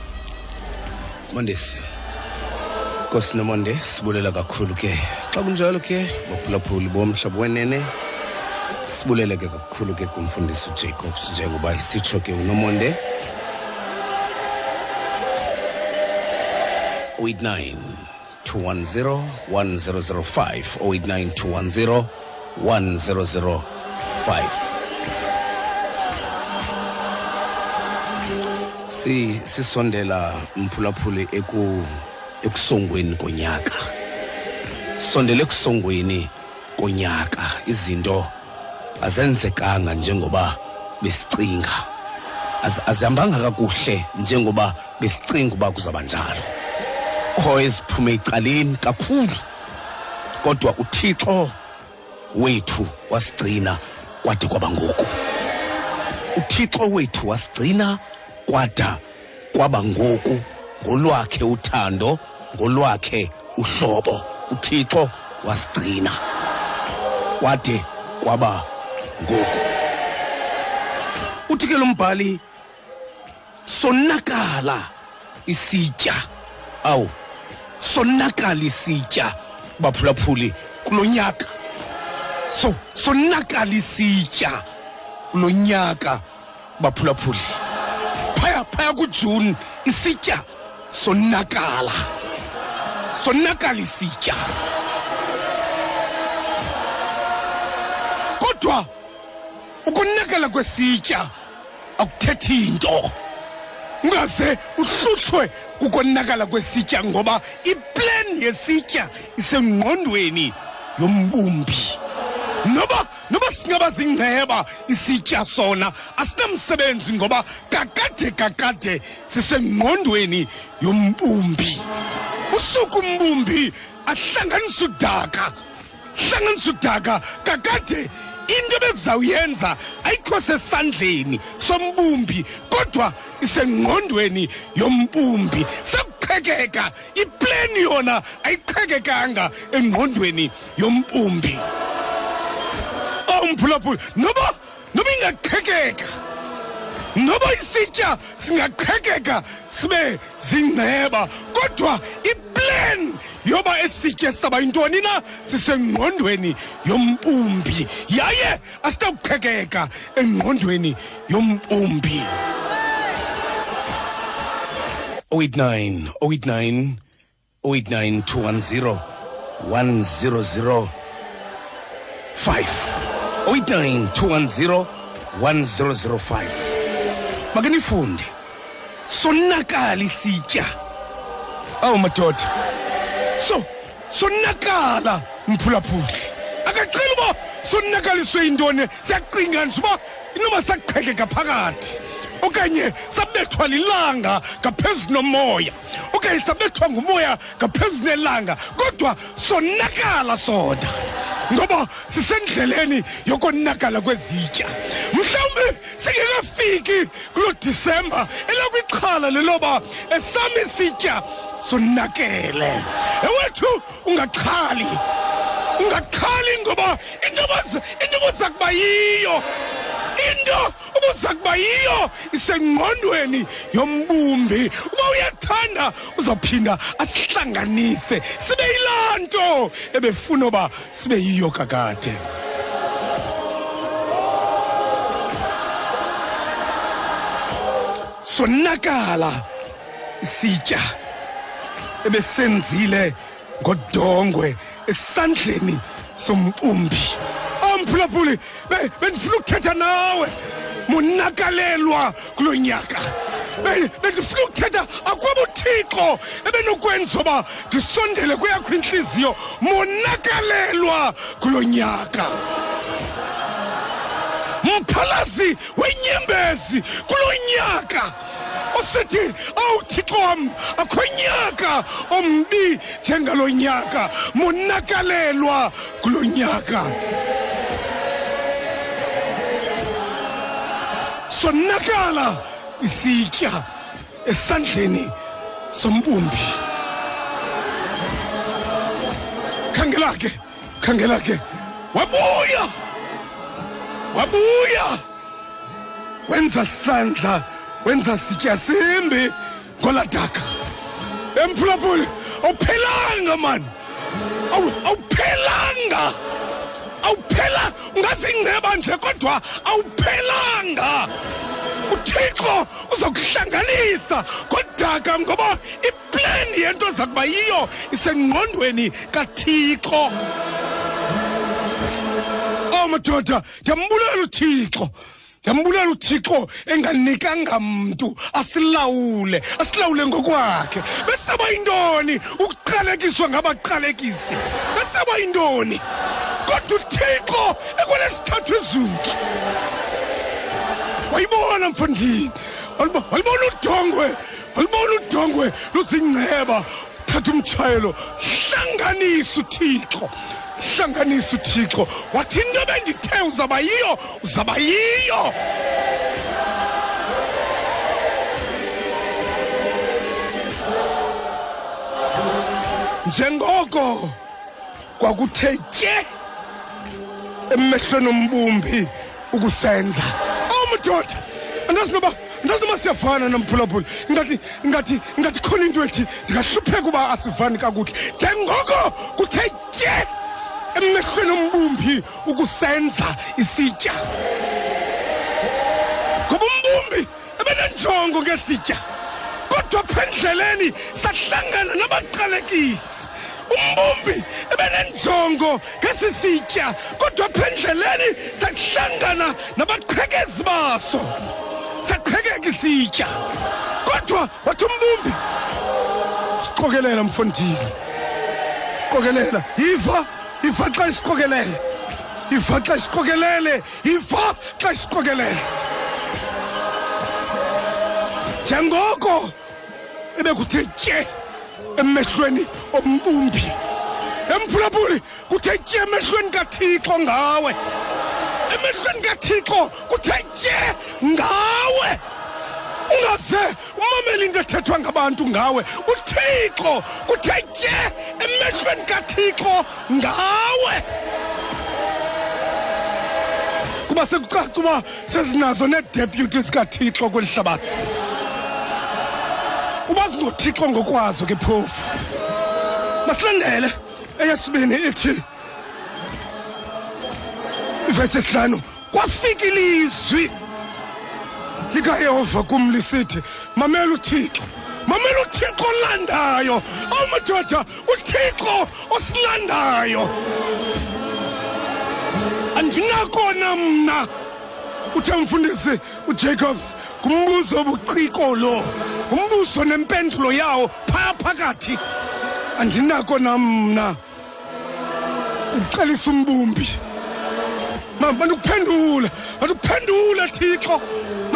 mondesi nkosi nomonde sibulela kakhulu ke. Xa kunjalo ke baphulaphuli bomhlobo wenene sibulele ke kakhulu ke kumfundisi ujacobs njengoba isitsho ke unomonde. 089 210 1005 089 210 1005 si sisondela mphulaphuli eku ekusongweni konyaka. Sondele ekusongweni konyaka. Izinto azenzekanga njengoba besicinga. Azihambanga kakuhle njengoba besicinga uba kuzaba njalo kho eziphume ecaleni kakhulu. Kodwa uthixo wethu wasigcina kwade kwaba ngoku. uthixo wethu wasigcina kwada kwaba ngoku ngolwakhe uthando ngolwakhe uhlobo. uthixo wasigcina kwade kwaba ngoku. uthi ke lo mbhali sonakala isitya. Awu sonakala isitya baphulaphuli kulo nyaka so sonakala isitya kulo nyaka baphulaphuli. Phaya phaya kujuni isitya sonakala. Sonakala isitya kodwa ukonakala kwesitya akuthethi nto ungaze uhlutshwe kukonakala kwesitya ngoba iplan yesitya isengqondweni yombumbi. Noba noba singaba zingceba isitya sona asinamsebenzi ngoba kakade kakade sisengqondweni yombumbi. Usuku umbumbi ahlanganisa udaka hlanganisa udaka kakade into ebekuzawuyenza ayikho sesandleni sombumbi kodwa isengqondweni yombumbi. Sekuqhekeka ipleni yona ayiqhekekanga engqondweni yombumbi. Omphulaphula noba noba ingaqhekeka noba isitya singaqhekeka sibe zingceba kodwa iplan yoba esitye saba yintoni na sisengqondweni yombumbi yaye asitawuqhekeka engqondweni yombumbi 089 089 089 210 100 5 089 210 1005 sonakala isitya. Awu madoda so sonakala mphulaphuli. Akaqheli uba sonakaliswe yintoni? Siyacinga nje uba inoba saqhekeka phakathi. Okanye sabethwa lilanga ngaphezu nomoya. Okanye sabethwa ngumoya ngaphezu nelanga. Kodwa sonakala sona. Ngoba sisendleleni yokonakala kwezitya. Mhlawumbi singekafiki kulo disemba elakwixhala leloba esami isitya sonakele ewethu ungaxhali ungaxhali ngoba into obuza kuba yiyo. Into ubuza kuba yiyo isengqondweni yombumbi. Uba uyathanda uzawuphinda asihlanganise. Sibe yilaa nto ebefuna uba sibe yiyo kakade. Sonakala isitya ebesenzile ngodongwe esandleni sompumbi. Amphulaphuli be- bendifuna ukuthetha nawe. Monakalelwa kulo nyaka. Be- bendifuna ukuthetha akwabo uthixo ebenokwenza uba ndisondele kweyakho intliziyo monakalelwa kulo nyaka. Mphalazi wenyembezi kulo nyaka osithi awuthixo wam akho nyaka ombi njengalo nyaka monakalelwa kulo nyaka. Sonakala isitya esandleni sombumbi. Khangela ke khangela ke wabuya! Wabuya! Wenza sandla wenza sitya simbi ngoladaka emphulaphuli awuphelanga mani Awu- awuphelanga. Awuphela ungazingceba nje kodwa awuphelanga. Uthixo uzokuhlanganisa kodaka ngoba iplani yento za kuba yiyo isengqondweni kathixo. Madoda, ndiyambulela uThixo. Ndiyambulela uThixo enganikanga mntu asilawule, asilawule ngokwakhe. Besaba yintoni ukuqalekiswa ngabaqalekisi? Besaba yintoni Kodwa uThixo ekwelesithathu izulu. Wayibona mfondini. Walibona udongwe. Walibona udongwe luzingceba. Thatha umtshayelo. Hlanganisa uThixo hlanganisa uthixo. Wathi into bendithe uzaba yiyo uzaba yiyo. Njengoko kwakuthe tye emehlweni ombumbi ukusenza. Awumadoda andazi noba andazi noba siyafana nomphulaphula ingathi ingathi ingathi khona into ethi ndingahlupheka uba asivani kakuhle. Njengoko kuthe tye emehlweni ombumbi ukusenza isitya. Ngoba umbumbi ebenenjongo ngesitya kodwa phendleleni sahlangana nabaqalekisi. Umbumbi ebenenjongo ngesi sitya kodwa phendleleni sahlangana nabaqhekezi baso. Saqhekeka isitya kodwa wathi umbumbi siqokelela mfondile qokelela yiva. Yiva xa isiqokelele ifa xa isiqokelele ifa xa isiqokelele njengoko ebekuthe tye emehlweni ombumbi emphulaphuli kuthe tye emehlweni kathixo ngawe. Emehlweni kathixo kuthe tye ngawe ungaze umamele into ethethwa ngabantu ngawe. Uthixo kuthe tye emehlweni kathixo ngawe. Kuba sekucaca uba sezinazo needeputy zikathixo kweli hlabathi. Uba zingothixo ngokwazo ke phofu. Masilandele eyesibini ithi ivesi esihlanu kwafika ilizwi likayehova kum lisithi mamela uthixo mamela uthixo olandayo. Awumadoda uthixo osilandayo. Andinakona mna. Uthe mfundisi ujacobs ngumbuzo obuciko lo ngumbuzo nempendulo yawo phaa phakathi. Andinako namna uqalisa umbumbi. Ma- mandikuphendule mandikuphendule thixo.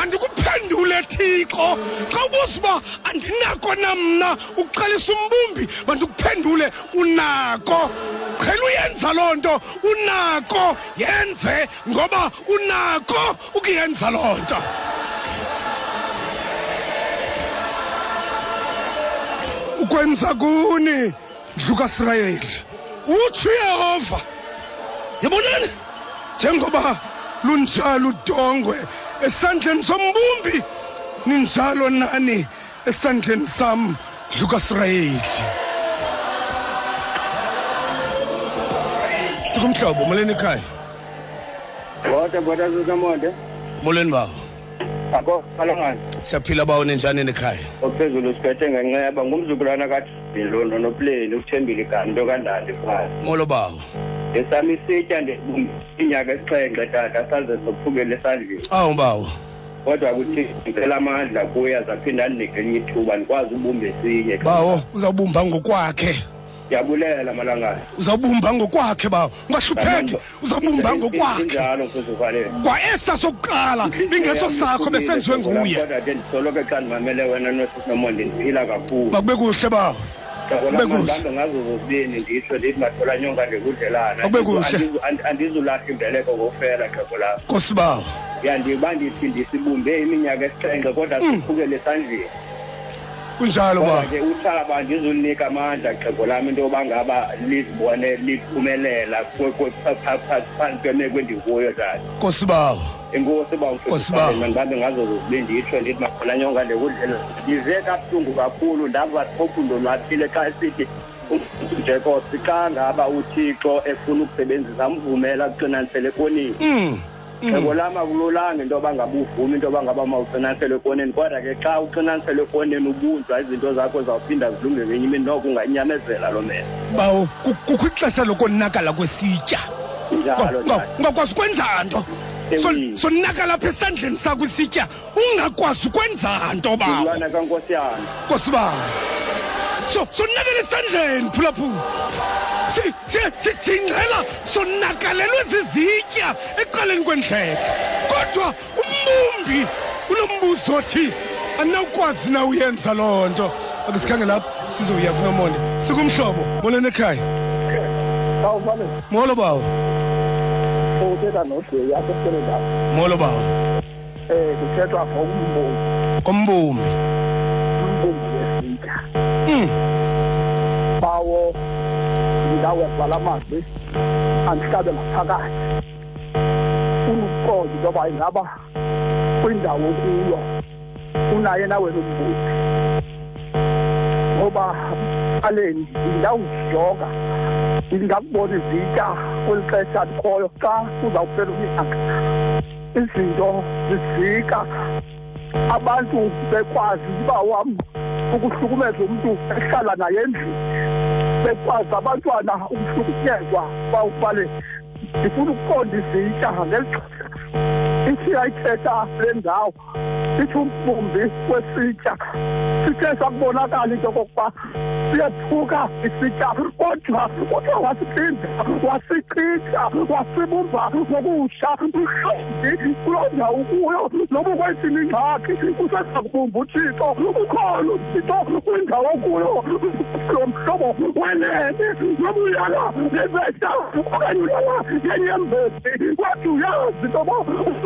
Mandikuphendule thixo. Xa ubuza uba andinako namna uqalisa umbumbi mandikuphendule unako. Qhela uyenza loo nto unako. Yenze ngoba unako ukuyenza loo nto. Ukwenza kuni ndlu kasirayeli utsho uyehova yabonani? Njengoba lunjalo udongwe esandleni sombumbi. Ninjalo nani? Esandleni sam lukasirayeli kasirayeli sikumhlobo molweni ekhaya. Bota bota zukamonde. Molweni bawo. Akho phalangani siyaphila bawo nenjani nekhaya? Ophezulu siphethe ngenxeba ngumzukulwana kadilo nopleni ukuthembile kanto kandandi phaya molo bawo esami isitya inyaka esixhenxe tata saze sophukele esandleni. Awu bawo kodwa kuthi ngicela amandla kuye zaphinda ndinike elinye ithuba ndikwazi ubumba esinye. Bawo uzawubumba ngokwakhe. Ndiyabulela malangana. Uzawubumba ngokwakhe bawo ungahlupheki uzawubumba ngokwakhe. injalo mfuzufanele kwa esa sokuqala bingeso sakho besenziwe nguye. Kodwa ke ndisoloko xa ndimamele wena nosisinomonde ndiphila kakhulu. Makube kuhle bawo Kube kuhle. ngazo nditsho ndithi mathola nyonga Kube kuhle. Andizulahla imbeleko ngofela xhego lakho kosibawo. Yandiba ndithi ndisibumbe iminyaka esixhenxe kodwa siphukele esandleni kunjalo ba? Ke utshaba ndizunika amandla xhego lam into yoba ngaba lizibone liphumelela phantsi kwemeko endikuyo tata kosibawo inkosi uba nditsho ndithi makhonanyonga kudlela. Ndive kabuhlungu kakhulu ndava thophundo lwathile xa esithi njekosi xa ngaba uthixo efuna ukusebenzisa mvumela kuxinanisele konini hmm. Mm. xheko lam akululanga into yoba ngabuvumi into yoba ngaba mawucinanisele ekoneni kodwa ke xa uqinanisele ekoneni ubunjwa izinto zakho zawuphinda zilunge ngenye imini noko unganyamezela loo mela bawo ku- kukho ixesha lokonakala kwesitya njalo Unga- ungakwazi ukwenza nto. Sonaka lapha esandleni sakho isitya ungakwazi ukwenza nto bawo mntwana kankosi yami? Nkosi bawo so sonakala esandleni phulaphula Si- si- sijingela sonakalelwe zizitya ecaleni kwendleke kodwa umbumbi unombuzo othi anawukwazi na uyenza loo nto? Ake sikhange lapha sizoya kunomonde. Sikumhlobo molweni ekhaya. Molo bawo Uthetha nodweyi apha eSenegal. molo bawo Eh kuthethwa ngokumbumbi, kombumbi umbumbi wesitya. Mm. Bawo indawo yabhala amazwi andihlabe ngaphakathi funa ukuqonda into yoba ingaba kwindawo kuyo unaye nawe nombuzi ngoba aleni ndingawujoga ndingakubona izitya kweli xesha likhoyo xa uzawuphela unyaka izinto zizika abantu bekwazi uba wam ukuhlukumeza umntu ehlala naye endlini. Bekwazi abantwana ukuhlukunyezwa bawubale ndifuna ukuqonda izitya ngeli xesha. Ithi ayithetha le ndawo ithi umbumbi wesitya sithe sakubonakala into okokuba siyethuka isitya kodwa kodwa wasiphinda wasichitha wasibumba ngokutsha mhlawumbi kuloo ndawo kuyo noba kwethini ingxaki kuseza kubumba uthixo ukhona uthixo kwindawo kuyo lo mhlobo wenene noba uyala nebeta okanye uyala ngenyembezi kodwa uyazi intoba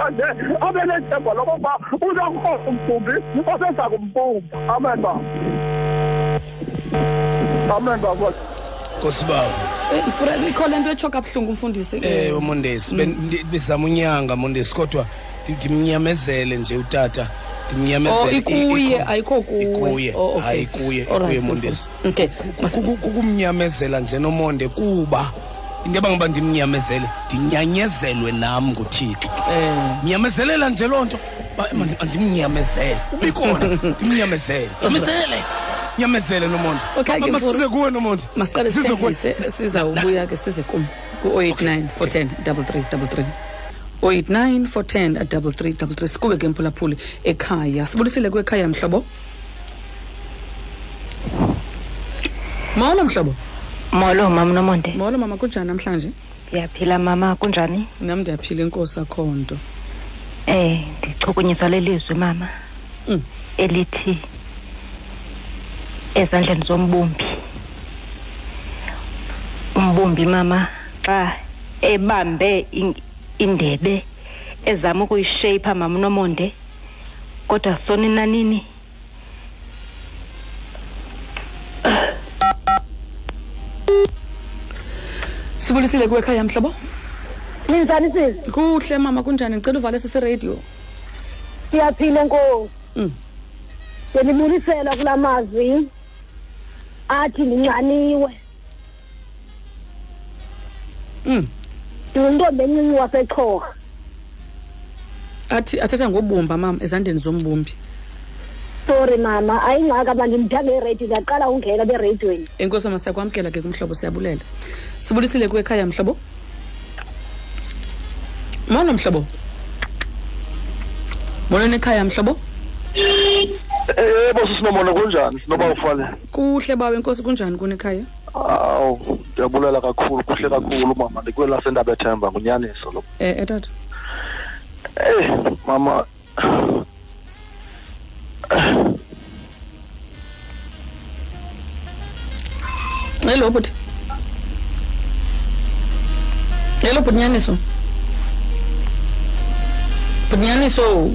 namhlanje abe nethemba lokokuba uzawurhosa umgumbi oseza kumpumba amen ba amen bakosi nkosibaba le nto etsho mondesi bezama unyanga mondesi kodwa ndimnyamezele nje utata ndimnyamezelekuye ayikho kuye hayi kuye kuye mondesi kukumnyamezela nje nomonde kuba into yoba ndimnyamezele ndinyanyezelwe nam nguthixo. Eh. Mnyamezelela nje loo nto. Andimnyamezele. Ubikhona ndimnyamezele. Nyamezele nyamezele nomonde. Okay, ke Mama, Mfuru. size kuwe nomonde. Masiqale sithengise sizawubuya ke size kum ku-089 410 3333 089 410 3333 sikube ke mphulaphuli ekhaya. Sibulisile kwekhaya mhlobo? Molo mhlobo molo mama nomonde molo mama kunjani namhlanje? Ndiyaphila mama kunjani? Nam ndiyaphila inkosi akho nto. Eh ndichukunyiswa lelizwi mama Mm. elithi ezandleni zombumbi. Umbumbi mama xa ebambe in- indebe ezama ukuyishapha mama unomonde kodwa soni nanini? Sibulisile kwekhaya mhlobo? Ninjani sisi? Kuhle mama kunjani? Ngicela uvale sisiradio siyaphila nkosi. Mm. benibulisela kula mazwi. Athi ndinxaniwe Mm. ndinguntombi encinci wasechorha athi athetha ngobumba mama ezandleni zombumbi. Sorry mama ayingxaka uba ndimthange eredio ndiyaqala ungena bereyidweni enkosi mama siyakwamkela ke kumhlobo siyabulela. Sibulisile kwekhaya mhlobo molo mhlobo molweni ekhaya mhlobo yebo sisinomona kunjani? Sinoba ufane? Kuhle bawe inkosi kunjani kunekhaya awu ndiyabulela kakhulu kuhle kakhulu mama. Ndikwela sendaba ethemba ngunyaniso lo eh etata eh mama. Hello bhuti hello bhutinyaniso bhutinyaniso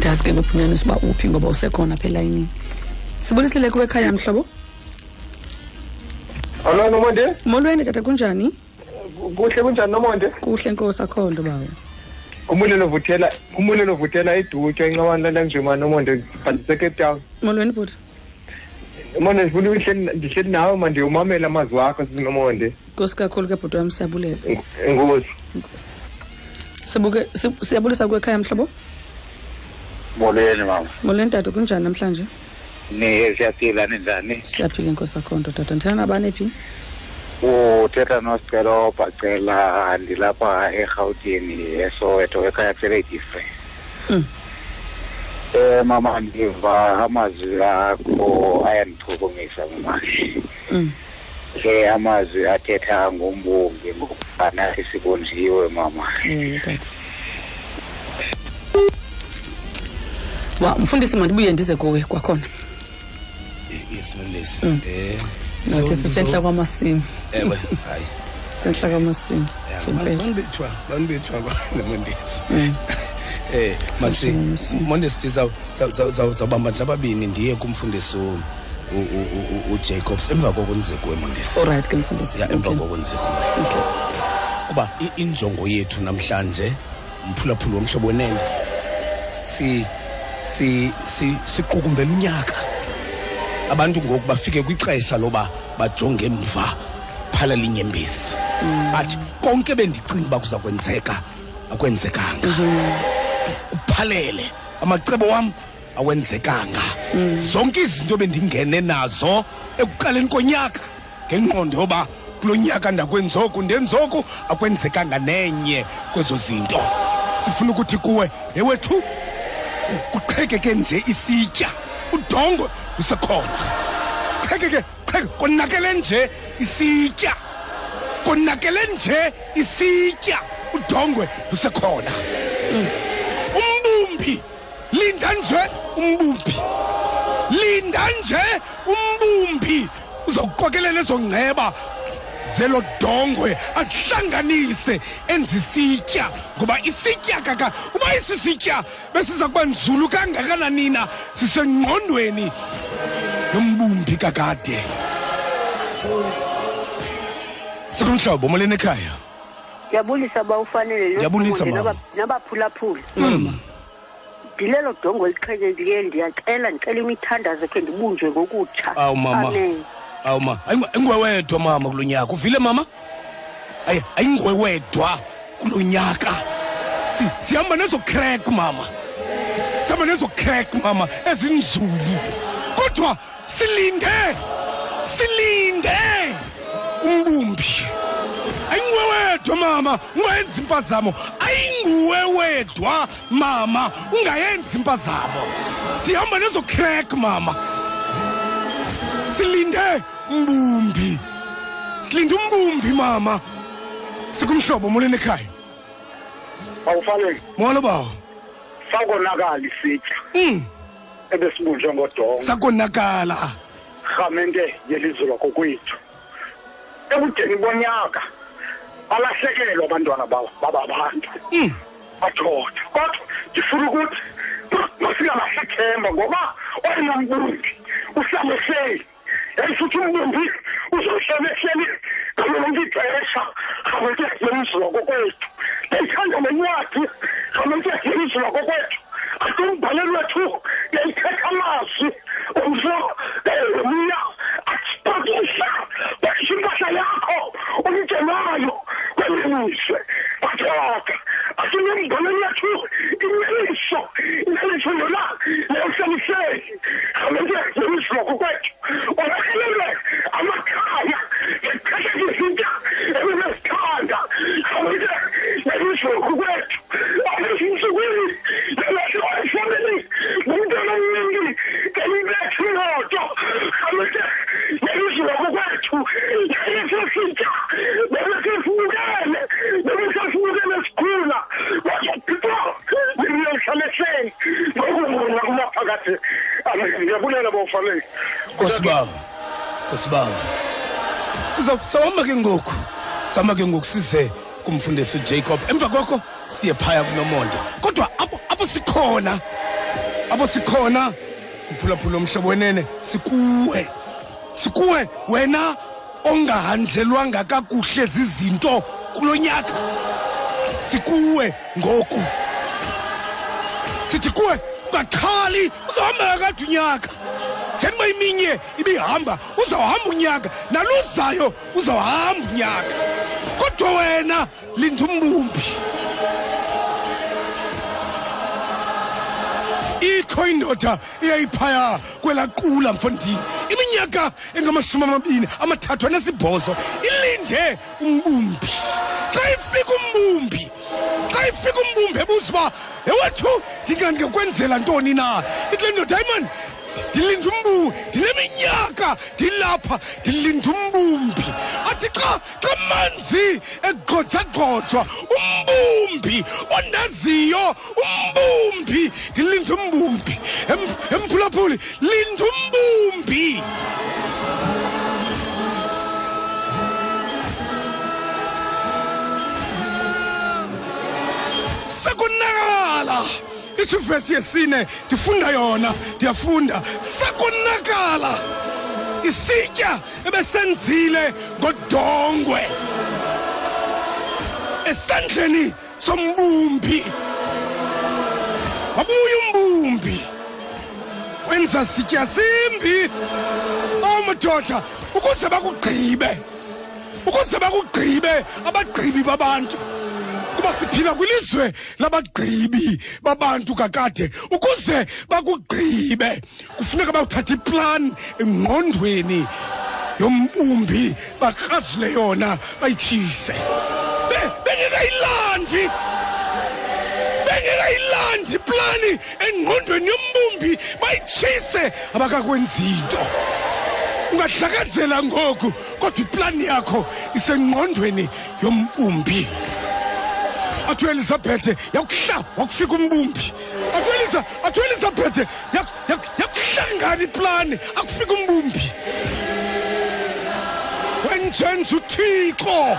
ndazi ke ngobhunyaniso uba uphi ngoba usekhona apha elayinini sibulisile kuwe ekhaya mhlobo Alo Nomonde molweni tata kunjani kuhle kunjani Nomonde kuhle nkosi akho nto bawe umunye novuthela umunye novuthela idutya incawani lana njema Nomonde Cape Town molweni bhuti Nomonde ndifuna ukuhleli ndihleli nawe mandi umamela amazwi wakho sinomonde nkosi kakhulu ke bhuti wam siyabulela enkosi sibuke si- siyabulisa kwekhaya mhlobo molweni mama. Molweni tata kunjani namhlanje? Ni siyaphila ninjani siyaphila inkosi akho nto tata. Ndithena nabani phi? Uthetha nosicelo bhacela ndilapha erhawutini esoweto ekhaya kuseledife Mm. Eh mama ndiva amazwi akho ayandichukumisa mama Mm. ke amazwi athetha ngombongi ngokuba nathi sibonjiwe mama Mm. wa mfundisi mandibuye ndize kuwe kwakhona yes nolesi Mm. eh nathi sisentla kwamasimi ewe hayi sentla kwamasimi bantu bethiwa bantu bethiwa Mm. Eh masi mondesi zawubamba nje ababini ndiye kumfundisi ujacobs emva kuwe mondesi Alright ke mfundisi. ya emva kuwe kuba injongo yethu namhlanje mphulaphula womhlobo wenene si si si siqukumbela unyaka. Abantu ngoku bafike kwixesha loba bajonge emva phala linyembezi athi konke bendicinga uba kuza kwenzeka akwenzekanga. Uphalele. Amacebo wam awenzekanga. Zonke izinto bendingene nazo ekuqaleni konyaka ngengqondo yoba kulo nyaka ndakwenzoku ndenzoku akwenzekanga nenye kwezo zinto. Sifuna ukuthi kuwe yewethu kuqhekeke nje isitya udongwe lusekhona qhekeke qheke konakele nje isitya konakele nje isitya udongwe lusekhona umbumbi linda nje umbumbi. Linda nje umbumbi. Uzokuqokelela ezo ngceba zelo dongwe asihlanganise enzisitya ngoba isitya kaka uba isisitya besiza kuba nzulu kangakana nina? Sisengqondweni yombumbi kakade. Sikumhlobo moleni ekhaya ndiyabulisa uba ufanele nabaphulaphula mama ndilelo dongo eliqhekekileyo ndiyacela ndicela imithandazo khe ndibunjwe ngokutsha. Awu mama. Awu ma ayingwewedwa wedwa mama kulo nyaka. Uvile mama? Ayi- ayingwewedwa kulo nyaka. Sihamba nezo crack mama. Sihamba nezo crack mama ezinzulu. Kodwa silinde silinde umbumbi wedwa mama ungayenzi impazamo. Ayinguwe wedwa mama ungayenzi impazamo. Sihamba nezo crack mama. Silinde umbumbi. Silinde umbumbi mama. Sikumhlobo molweni ekhaya awufanele. Molo bawo. Sakonakala isitya mm. ebesibunjwe ngodongo sakonakala. Rhamente yelizwe lakokwethu. Ebudeni bonyaka balahlekelwa abantwana bababantu que kodwa ndifuna ukuthi masingalahlethemba ngoba oyena mbumbi usameseli yayisuthi umbumbi uzosebeseli o que ixesha rhamente yemziwa kokwethu ndiyayithanda nencwadi rhamente yemziwa kokwethu atumbhaleli wethu ndiyayithetha amazwi umfo umya eh, atipakisha bakisha impahla yakho umtshelayo kwelizwe bathoka asinombaleli wethu inyeliso inyeliso yona leyohlaliseli rhamente yelizwe lakokwethu olahlelelwe amakhaya zithethe izinto ebezithanda rhamente yelizwe lakokwethu alezinsukwini lelahlewayifamili ngumntwana omningi ngeyibethu imoto. Rhamente yelizwe lakokwethu yayisesitya bebesesibukele bebesesibukele sikhula wazophipha nimyehlaleseni ngokunguna kumaphakathi ndiyabulela bawufanele nkosibawo nkosibawo sizawuhamba ke ngoku sihamba ke ngoku size kumfundisi ujacob. Emva koko siye phaya kunomonde. Kodwa apho apho sikhona. Apho sikhona. Uphulaphula omhlobo wenene. Sikuwe sikuwe wena ongahanjelwanga kakuhle zizinto kulo nyaka. Sikuwe ngoku. Sithi kuwe ungaxhali uzawuhamba kakade unyaka. Njengoba iminye ibihamba uzawuhamba unyaka naluzayo uzawuhamba unyaka. Kodwa wena linda umbumbi. Ikho indoda eyayiphaya kwelaqula mfondini. Iminyaka engamashumi amabini amathathu anesibhozo ilinde umbumbi. Xa ifika umbumbi xa ifika umbumbi ebuza uba ewethu ndingandikwenzela ntoni na? Ikule ndoda hayi mani ndilinda umbumbi ndineminyaka ndilapha ndilinda umbumbi athi xa xa manzi egqojagqojwa umbumbi ondaziyo umbumbi ndilinda umbumbi Em- emphulaphuli linda umbumbi sekonakala itsho ivesi yesine ndifunda yona ndiyafunda. Sekonakala isitya ebesenzile ngodongwe. Esandleni sombumbi. Wabuya umbumbi. Wenza sitya simbi. Oh madoda ukuze bakugqibe ukuze bakugqibe abagqibi babantu. Kuba siphila kwilizwe labagqibi babantu kakade ukuze bakugqibe kufuneka bawuthatha iplan engqondweni yombumbi bakrazule yona bayitshise Be- bengekayilandi bengekayilandi iplani engqondweni yombumbi bayitshise abakakwenzi nto. Ungadlakazela ngoku kodwa iplani yakho isengqondweni yombumbi. Athi uelizabhethe yakuhla wakufika umbumbi. Athi ueliza athi uelizabhethe yak- yak- yakuhlangana iplani akufika umbumbi. Wenjenje uthixo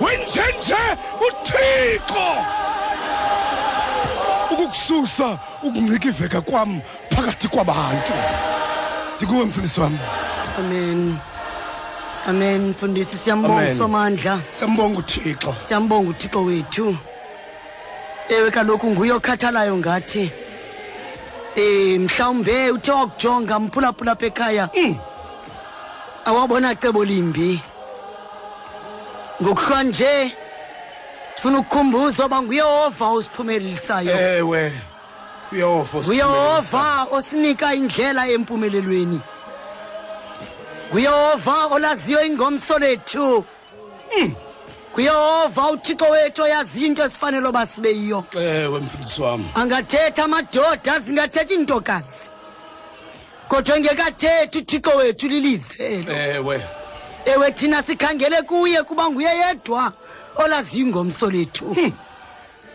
wenjenje uthixo. Ukukususa ukuncikiveka kwam phakathi kwabantu. Ndikuwe mfundisi wam amen. Amen. Mfundisi siyambonga Amen. somandla siyambonga uthixo. Siyambonga uthixo wethu. Ewe kaloku nguye okhathalayo ngathi um mhlawumbe uthe wakujonga mphulaphula apha ekhaya awabona cebo limbi. Ngokuhlwa nje ndifuna ukukhumbuza uba nguyehova osiphumelisayo. Ewe uyehova nguyehova osinika indlela empumelelweni. Nguyehova olaziyo ingomso lethu. Nguyehova uthixo wethu oyaziyo into esifanele oba sibe yiyo. Ewe mfundisi wam. Angathetha amadoda zingathetha iintokazi. Kodwa engekathethi uthixo wethu lilizelo. Ewe. Ewe thina sikhangele kuye kuba nguye yedwa olaziyo ingomso lethu.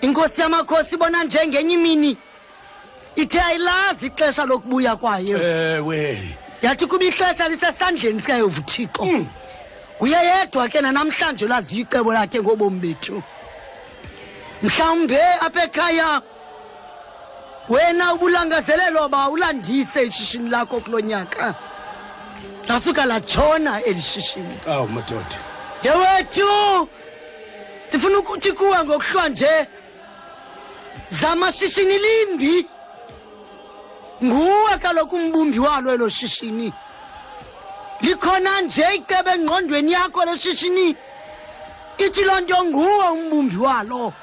Inkosi yamakhosi ibona njengenye imini. Ithe ayilazi ixesha lokubuya kwayo. Ewe yathi kuba ihlesha lisesandleni sikayovuthixo uyeyedwa nguye yedwa ke nanamhlanje olaziyo icebo lakhe ngobomi bethu. Mhlawumbe apha ekhaya wena ubulangazelelo ba ulandise ishishini lakho kulo nyaka. Lasuka latshona eli shishini. Awu madoda. Yewethu ndifuna ukuthi kuwe ngokuhlwa nje. Zamashishini limbi nguwe kaloku umbumbi walo elo shishini. Likhona nje icebe engqondweni yakho leshishini ithi loo nto nguwe umbumbi walo.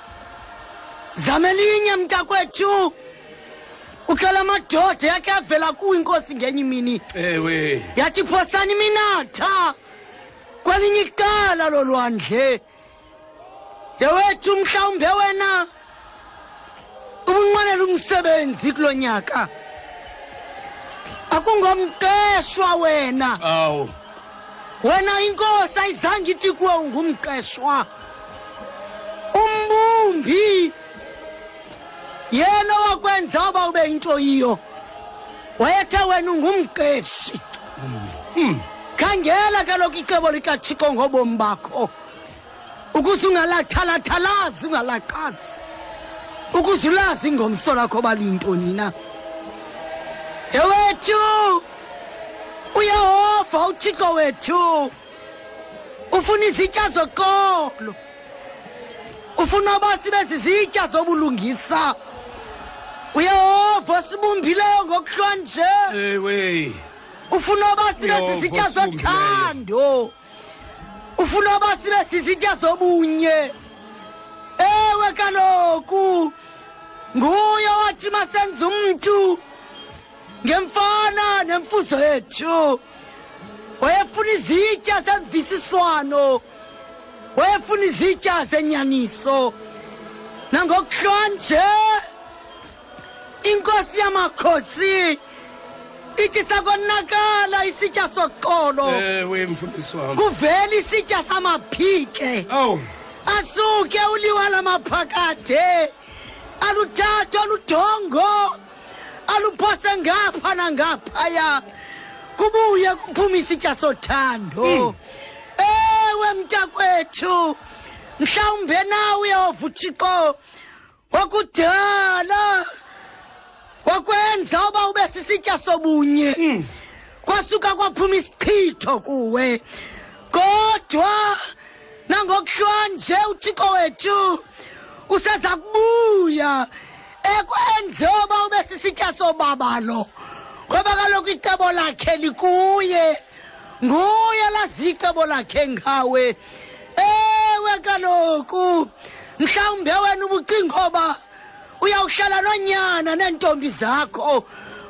Zamelinye mntakwethu. Uhlala amadoda yakhe avela kuwo inkosi ngenye imini. Ewe. Yathi phosani iminatha kwelinye icala lolwandle yewethu mhlawumbe wena ubunqwenela umsebenzi kulo nyaka akungomqeshwa wena. Awu wena inkosi ayizange ithi kuwe ungumqeshwa. Umbumbi. Yena wakwenza uba ube into yiyo wayethe wena ungumqeshi. Khangela kaloku icebo likathixo ngobomi bakho. Ukuze ungalathalathalazi ungalaqazi ukuze ulazi ingomso lakho baliyintoni na yewethu! Uyehova uthixo wethu! Ufuna izitya zoqolo ufuna uba sibe zizitya zobulungisa! Uyehova osibumbileyo ngokuhlwa nje ewe! Ufuna uba sibe zizitya zothando! Ufuna uba sibe sizitya zobunye! Ewe kaloku! Nguye wathi masenza umntu! Ngemfana nemfuzo yethu. Wayefuna izitya zemvisiswano. Wayefuna izitya zenyaniso. Nangokuhlwa nje inkosi yamakhosi ithi sakonakala isitya mfundisi wam kuvela isitya samaphike. Asuke uliwa lamaphakade aluthatha ludongo aluphose ngapha nangaphaya. Kubuye kuphuma isitya sothando. Ewe mntakwethu mhlawumbe nawe yehova uthixo? Wakudala wakwenza uba ube sisitya sobunye. Kwasuka kwaphuma isichitho kuwe. Kodwa nangokuhlwanje uthixo wethu useza kubuya ekwenze uba ube sisitya sobabalo ngoba kaloku icebo lakhe likuye. Nguye lazi icebo lakhe ngawe. Ewe kaloku mhlawumbe wena ubucinga oba uyawuhlala nonyana neentombi zakho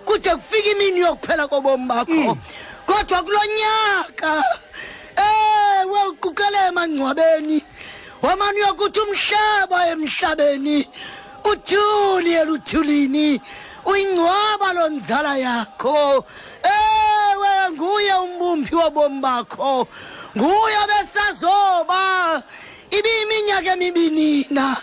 kude kufika imini yokuphela kobomi bakho. Kodwa kulo nyaka ewe uquqele emangcwabeni wamane uyokuthi umhlaba emhlabeni. Uthuli eluthulini uyingcwaba lo nzala yakho. Ewe nguye umbumbi wobomi bakho. Nguye besazoba ibiyiminyaka emibini na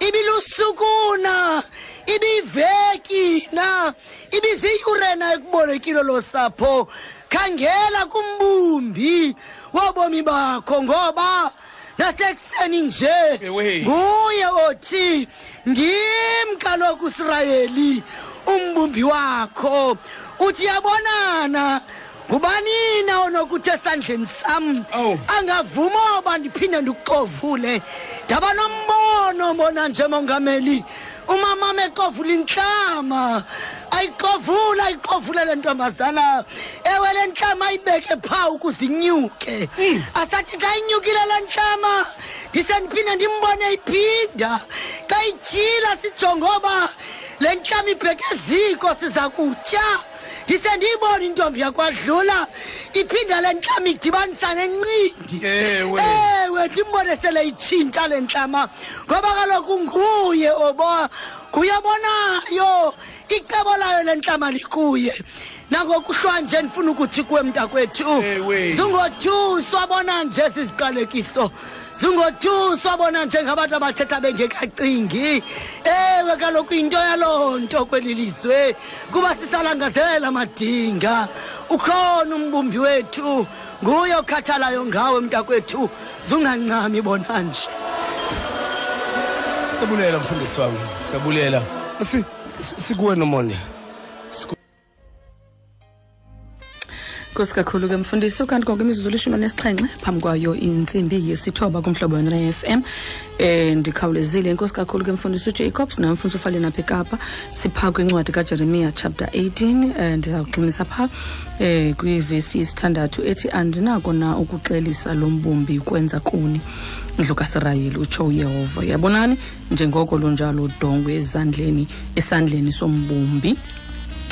ibilusukuna ibiveki na ibiziyurena ekubolekile lo sapho. Khangela kumbumbi wobomi bakho ngoba nasekuseni nje nguye othi ndim kaloku usirayeli umbumbi wakho. Uthi yabonana ngubanina onokuthi esandleni sam angavuma oba ndiphinde ndikuxovule ndaba nombono mbona nje mongameli. Umamam exovula intlama ayixovule ayiqovule le ntombazana. Ewe le ntlama ayibeke pha ukuze inyuke. Asathi xa inyukile le ntlama ndise ndiphinde ndimbone iphinda. Xa ityila sijongoba le ntlama ibheke ziko siza kutya ndise ndiyibone intombi yakwadlula. Iphinda le ntlama idibanisa nencindi. Ewe. Ewe ndimbone sele itshintsha le ntlama. Ngoba kaloku nguye oba nguyebonayo icebo layo le ntlama likuye. Nangokuhlwa nje ndifuna ukuthi kuwe mntakwethu. Zungothuswa bona nje siziqalekiso zungothuswa bona njengabantu abathetha bengekacingi. Ewe kaloku into yaloo nto kweli lizwe kuba sisalangazela madinga. Ukhona umbumbi wethu nguye okhathalayo ngawe mntakwethu. Zungancami bona nje. Siyabulela mfundisi wami siyabulela. Si- si- sikuwe nomonde nkosi kakhulu ke mfundisi ukanti konke imizuzu lishumi nesixhenxe phambi kwayo intsimbi yesithoba kumhlobo wena ne-fm um ndikhawulezile. Inkosi kakhulu ke mfundisi ujacobs nawe mfundisi ufale napha ekapa sipha kwincwadi kajeremiya chapter 18 um ndizawugxinisa phaa um kwivesi yesithandathu ethi andinako na ukuxelisa lo mbumbi kwenza kuni? Ndlu kasirayeli utsho uyehova. Yabonani? Njengoko lunjalo udongwe ezandleni esandleni sombumbi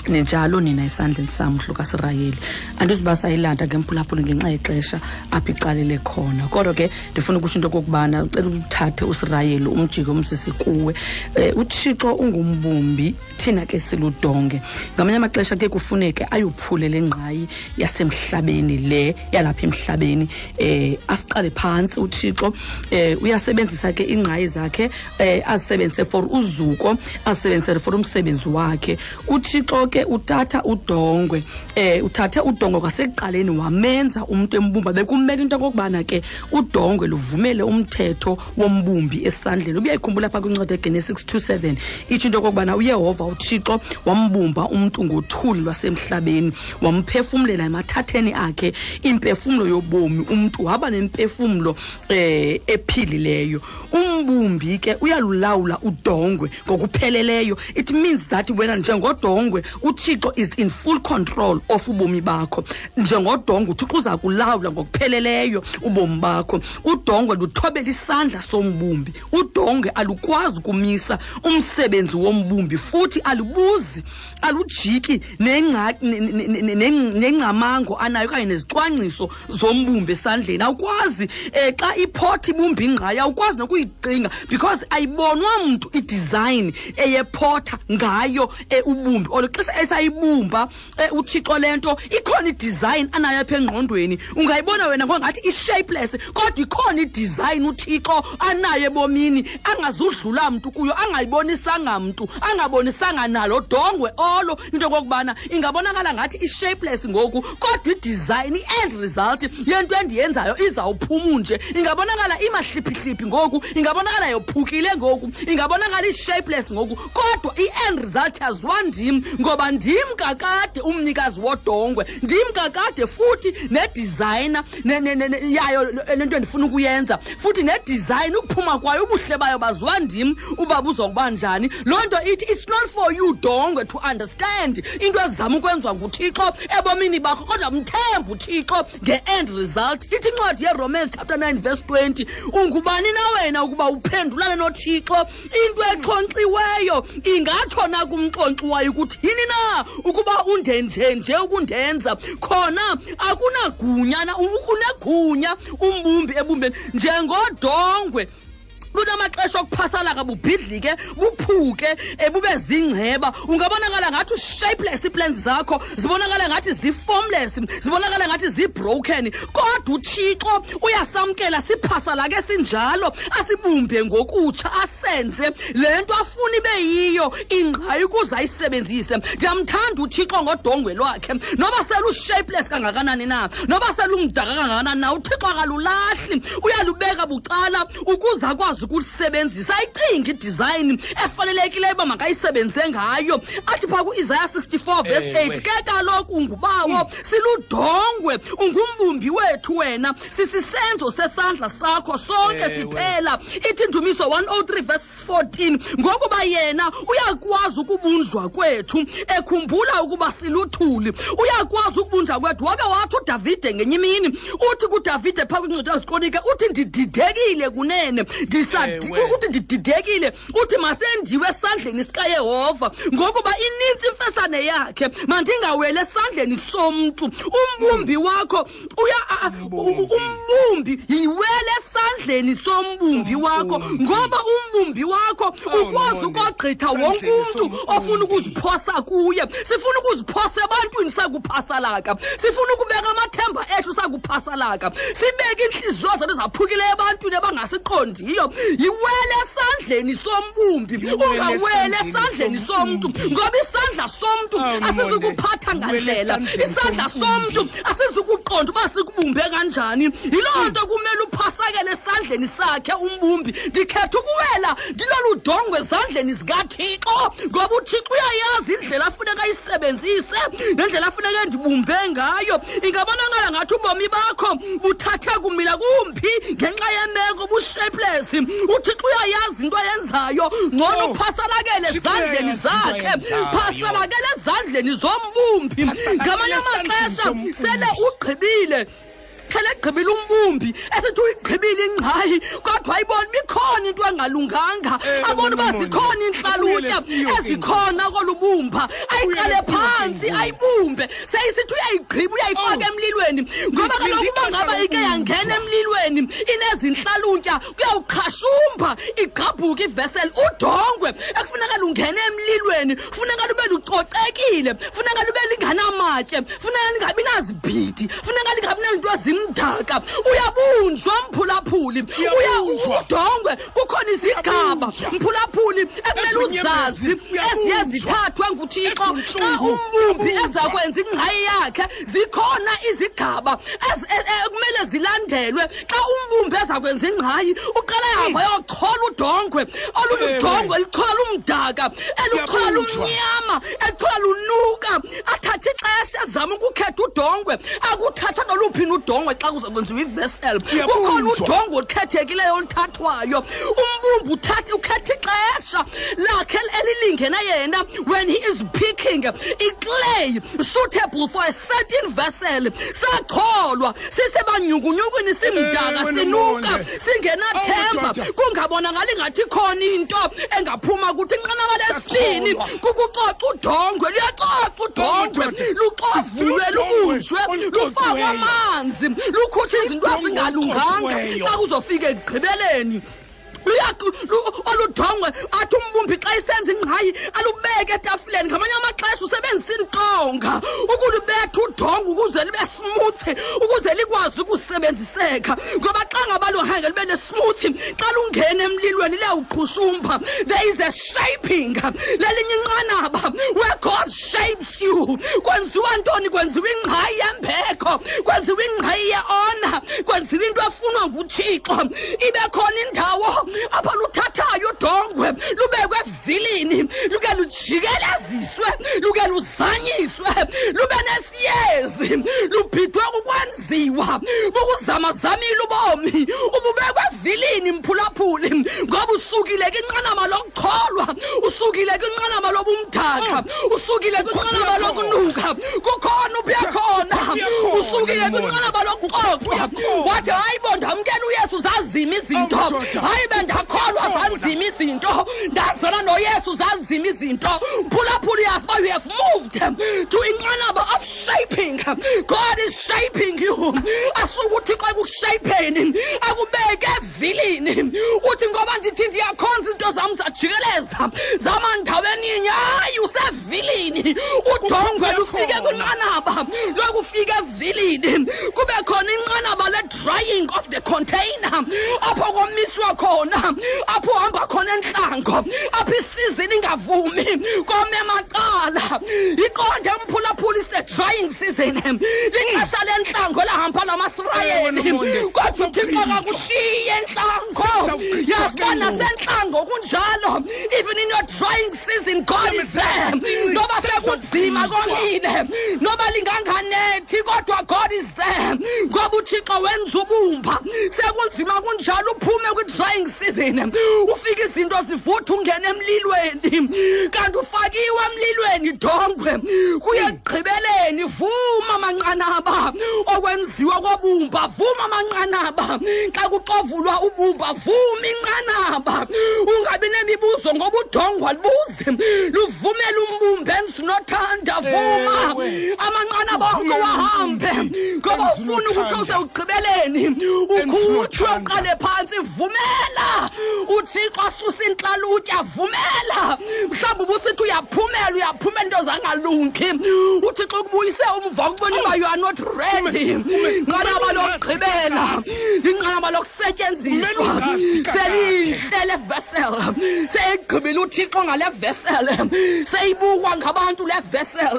ninjalo nina esandleni sam ndlu kasirayeli andizuba sayilanda ke mphulaphula ngenxa yexesha apho iqalele khona. Kodwa ke ndifuna ukutsho into okokubana ucela uthathe usirayeli umjike umsise kuwe. Um uthixo ungumbumbi thina ke siludonge. Ngamanye amaxesha ke kufuneke ayophule le ngqayi yasemhlabeni le yalapha emhlabeni. Um asiqale phantsi uthixo. Um uyasebenzisa ke iingqayi zakhe. Um azisebenzise for uzuko azisebenzise for umsebenzi wakhe. Uthixo ke uthatha udongwe um uthathe udongwe kwasekuqaleni wamenza umntu embumba. Bekumele into okokubana ke udongwe luvumele umthetho wombumbi esandleni. Ubuyayikhumbula phaa kwincwadi egenesis 27 itsho into okokubana uyehova uthixo wambumba umntu ngothuli lwasemhlabeni wamphefumlela emathatheni akhe impefumlo yobomi. Umntu waba nempefumlo um ephilileyo. Umbumbi ke uyalulawula udongwe ngokupheleleyo. It means that wena njengodongwe uthixo is in full control of ubomi bakho. Njengodongo uthixo uza kulawula ngokupheleleyo ubomi bakho. Udongwe luthobela isandla sombumbi. Udongwe alukwazi ukumisa umsebenzi wombumbi futhi alubuzi alujiki nengca- ne- ne- ne- ne- nengcamango anayo okanye nezicwangciso zombumbi esandleni. Awukwazi um xa iphothi ibumba ingqayi awukwazi nokuyicinga because ayibonwa mntu idesign eyephotha ngayo eh, ubumbi olo xesha esayibumba eh, uthixo le nto ikhona idesign anayo apha engqondweni. Ungayibona wena ngongathi i-shapeless kodwa ikhona idesign uthixo anayo ebomini angazudlula mntu kuyo angayibonisanga mntu angabonisanga nalo dongwe olo. Into yokokubana ingabonakala ngathi i-shapeless ngoku kodwa idesign i-end result yento endiyenzayo izawuphuma nje. Ingabonakala imahliphihliphi ngoku ingabonakala yophukile ngoku ingabonakala i-shapeless ngoku kodwa i-end result yaziwa ndim ngoba ndim kakade umnikazi wodongwe ndim kakade futhi nedizayina ne- ne- ne- ne- yayo le nto endifuna ukuyenza futhi nedesign ukuphuma kwayo ubuhle bayo baziwa ndim uba buzokuba njani loo nto ithi it's not for you dongwe to understand into ezizama ukwenziwa nguthixo ebomini bakho kodwa mthembe uthixo nge-end result ithi incwadi yeromans chapter 9 verse 20 ungubani na wena ukuba uphendulane nothixo into exhonkxiweyo ingatsho na kumxonkxiwayo ukuthi yini na ukuba undenjenje ukundenza khona akunagunya na ukunegunya umbumbi ebumbeni. Njengodongwe bunamaxesha okuphasalaka bubhidlike buphuke um bube zingceba. Ungabonakala ngathi ushapeless iiplans zakho zibonakala ngathi zii-formless zibonakala ngathi zii-broken kodwa uthixo uyasamkela siphasalake sinjalo asibumbe ngokutsha asenze le nto afuna ibe yiyo ingqayi ukuze ayisebenzise. Ndiyamthanda uthixo ngodongwe lwakhe. Noba selushapeless kangakanani na? Noba selumdaka kangakanani na? Uthixo akalulahli. Uyalubeka bucala ukuze akwazi ukulisebenzisa ayicingi idesign efanelekileyo uba makayisebenze ngayo athi phaa ku-isaya 64 verse 8 ke kaloku ngubawo siludongwe ungumbumbi wethu wena sisisenzo sesandla sakho sonke siphela ithi ndumiso 103 verse 14 ngokuba yena uyakwazi ukubunjwa kwethu ekhumbula ukuba siluthuli uyakwazi ukubunjwa kwethu wabe wathi udavide ngenye imini uthi kudavide phaa kwincwadi yazikrolike uthi ndididekile kunene ndisa uthi ndididekile uthi masendiwe esandleni sikayehova. Ngokuba inintsi imfesane yakhe mandingawele esandleni somntu. Umbumbi wakho uya umbumbi. yiwele esandleni sombumbi wakho. Ngoba umbumbi wakho ukwazi ukogqitha wonke umntu ofuna ukuziphosa kuye. Sifuna ukuziphosa ebantwini sakuphasalaka. Sifuna ukubeka amathemba ethu sakuphasalaka. Sibeke iintliziyo zethu zaphukileyo ebantwini abangasiqondiyo yiwele esandleni sombumbi ungawele esandleni somntu ngoba isandla somntu asizukuphatha ngandlela. isandla somntu. asizukuqonda uba sikubumbe kanjani. Yiloo nto kumele uphasakele esandleni sakhe umbumbi. Ndikhetha ukuwela ndilolu dongwe ezandleni zikathixo ngoba uthixo uyayazi indlela afuneka ayisebenzise nendlela afuneka ndibumbe ngayo. Ingabonakala ngathi ubomi bakho buthathe kumila kumphi ngenxa yemeko bushapeless uthixo uyayazi into ayenzayo. Ngcono uphasalakele ezandleni zakhe. phasalakele ezandleni zombumbi. Ngamanye amaxesha sele ugqibile sele egqibile umbumbi esithi uyigqibile ingqayi kodwa ayiboni uba ikhona into engalunganga abona uba zikhona ezikhona kolubumba ayiqale phantsi ayibumbe. Seyisithi uyayigqiba uyayifaka emlilweni. Ngoba kaloku uba ngaba ike yangena emlilweni inezintlalutya kuyawuqhashumba igqabhuka iveseli udongwe. Ekufuneka lungene emlilweni funeka lube lucocekile funeka lube linganamatye funeka lingabi nazibhidi funeka lingabi nezinto ezimdaka uyabunjwa. Mphulaphuli udongwe kukhona izigaba mphulaphuli ekumele uzazi eziye zithathwe nguthixo xa umbumbi ezakwenza ingqayi yakhe zikhona izigaba e- e- ekumele zilandelwe. Xa umbumbi ezakwenza ingqayi uqala ehamba yochola udongwe oludongwe lichola umdaka eluchola lumnyama elichola lunuka. Athathe ixesha ezama ukukhetha udongwe. Akuthatha noluphi na udongwe xa kuzakwenziwa ivesel kukhona udongwe olukhethekileyo oluthathwayo umbumbi uthatha ukhetha ixesha lakhe elilingene yena. When he is picking iclay suitable for a certain vessel. Sacholwa sisebanyukunyukwini simdaka sinuka singenathemba. Oh, kungabonakali ngathi khona into engaphuma kuthi inqanaba lesibini kukucoca udongwe luyacoca udongwe luxovulwe lubunjwe lufakwe amanzi lukhutshwe izinto ezingalunganga xa kuzofika ekugqibeleni oludongwe athi umbumbi xa isenza ingqayi alubeke etafuleni ngamanye amaxesha usebenzisa intonga ukulubetha udongwe ukuze libe smooth ukuze likwazi ukusebenziseka. Ngoba xa ngaba luhange libe ne-smooth xa lungena emlilweni liyawuqhushumba there is a shaping. Lelinye inqanaba where god shapes you. Kwenziwa ntoni? Kwenziwa ingqayi yembeko kwenziwa ingqayi ye-ona kwenziwa into efunwa nguthixo. Ibe khona indawo apho luthathayo udongwe lubekwe evilini luke lujikeleziswe luke luzanyiswe lube nesiyezi lubhidwe kukwenziwa bukuzamazamile ubomi ububekwe evilini mphulaphuli ngoba usukile kwinqanaba lokukholwa usukile kwinqanaba lobumdaka usukile kwinqanaba lokunuka kukhona uphiya khona usukile kwinqanaba lokuxoxwa wathi hayi bo ndamkela uyesu zazima izinto. Hayi bendakholwa zanzima izinto. Ndazana noyesu zanzima izinto. Mphulaphuli yazi uba you have moved to inqanaba of shaping. God is shaping you. Asuke uthixo ekushaypheni akubeke evilini. Uthi ngoba ndithi ndiyakhonza izinto zam zajikeleza zama ndaweninye hayi usevilini udongwe lufike kwinqanaba lokufika evilini. Kube khona inqanaba le-drying of the container apho komiswa khona apho uhamba khona entlango apho isizini ingavumi kome macala iqonde mphulaphula is the drying season. Lixesha lentlango elahamba lamasirayeli. Kodwa uthixo kakushiye entlango. Yasiba nasentlango kunjalo. Even in your drying season god is there. noba sekunzima konile. Noba linganganethi kodwa god is there. Ngoba uthixo wenza ubumba. Sekunzima kunjalo uphume kwi-drying season. Ufike izinto zivutha ungene emlilweni. Kanti ufakiwe emlilweni dongwe. Kuye ekugqibeleni vuma manqanaba okwenziwa kobumba vuma amanqanaba. Xa kuxovulwa ubumba vuma inqanaba. Ungabi nemibuzo ngoba udongwa lubuze luvumele umbumbe endisinothanda vuma. Amanqanaba onke wahambe. ngoba ufuna ukuthi usewugqibeleni ukhutshwe uqale phantsi vumela. Uthixo asusa intlalutya vumela mhlawumbi ubusithi uyaphumela uyaphumela into zangalungi. Uthixo ukubuyise umva ukubona uba you are not ready. Nqanaba lokugqibela inqanaba lokusetyenziswa. Selihle le vessel seyigqibile uthixo ngale vessel seyibukwa ngabantu le vessel.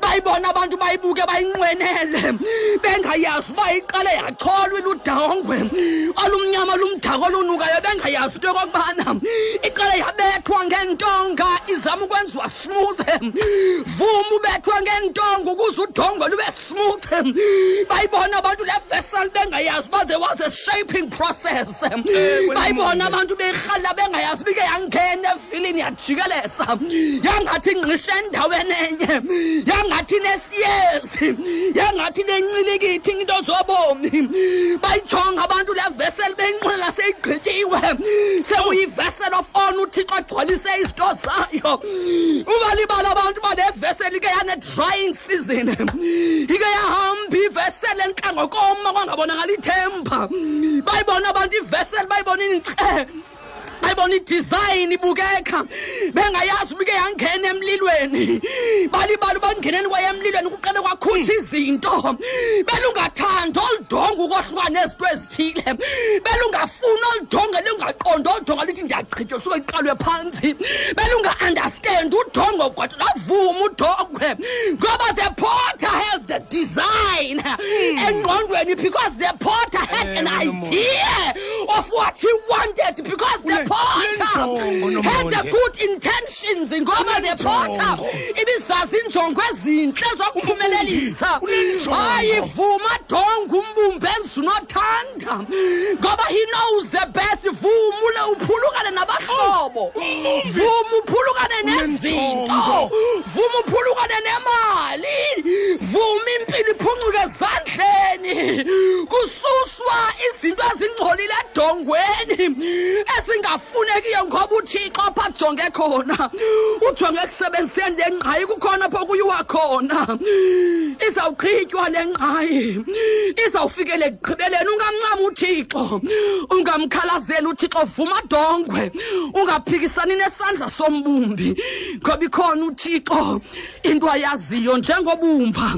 Bayibona abantu bayibuke bayinqwenele bengayazi uba iqale yacholwa iludongwe. Olumnyama lumdaka olunukayo bengayazi into yokokubana iqale yabethwa ngentonga izama ukwenziwa smooth. Vuma ubethwa ngentonga ukuze udongwe lube smooth. Bayibona abantu le vessel bengayazi uba there was a shaping process bayibona abantu beyirhalela bengayazi bike yangena evilini yajikelesa yangathi ngqishe endaweni enye yangathi nesiyezi yangathi nencilikithi into zobomi. Bayijonga abantu le vessel beyinqinela seyigqityiwe. Sekuyivessel of on uthixo agcwalise izinto zayo. Ubalibala abantu uba le vessel yane-drying season ike yahamba ivesele entlango koma kwangabonakala ithemba. Bayibona abantu ivesele bayibona intle bayibona idesign ibukeka bengayazi ubike yangena emlilweni. Balibali bangeneni kwaye emlilweni kuqele kwakhutha izinto. Belungathandi oludonga ukohluka nezinto ezithile. Belungafuni oludonga lungaqondi oludonga lithi ndiyagqitywa suke iqalwe phantsi belunga-understand udongo kodwa lavuma udongwe. Ngoba the porter has the design. Engqondweni because the porter had an idea of what he wanted because the porter had the good intentions ngoba the porter ibizazi injongo ezintle zokuphumelelisa. Hayivuma donga umbumbe enzunothanda. Ngoba he knows the best. Vumule uphulukane nabahlobo. Vuma uphulukane nezinto. Vuma uphulukane nemali. Vuma impilo iphuncuke ezandleni. Kususwa izinto ezingcolile edongweni ezingafunekiyo ngoba uthixo apha jonge khona. Ujonge ekusebenziseni le ngqayi kukhona pho kuyiwa khona. Izawugqitywa le ngqayi. Izawufikele ekugqibeleni. Ungamncama uthixo. Ungamkhalazeli uthixo. Vuma dongwe. Ungaphikisani nesandla sombumbi. Ngoba ikhona uthixo. Into ayaziyo njengobumba.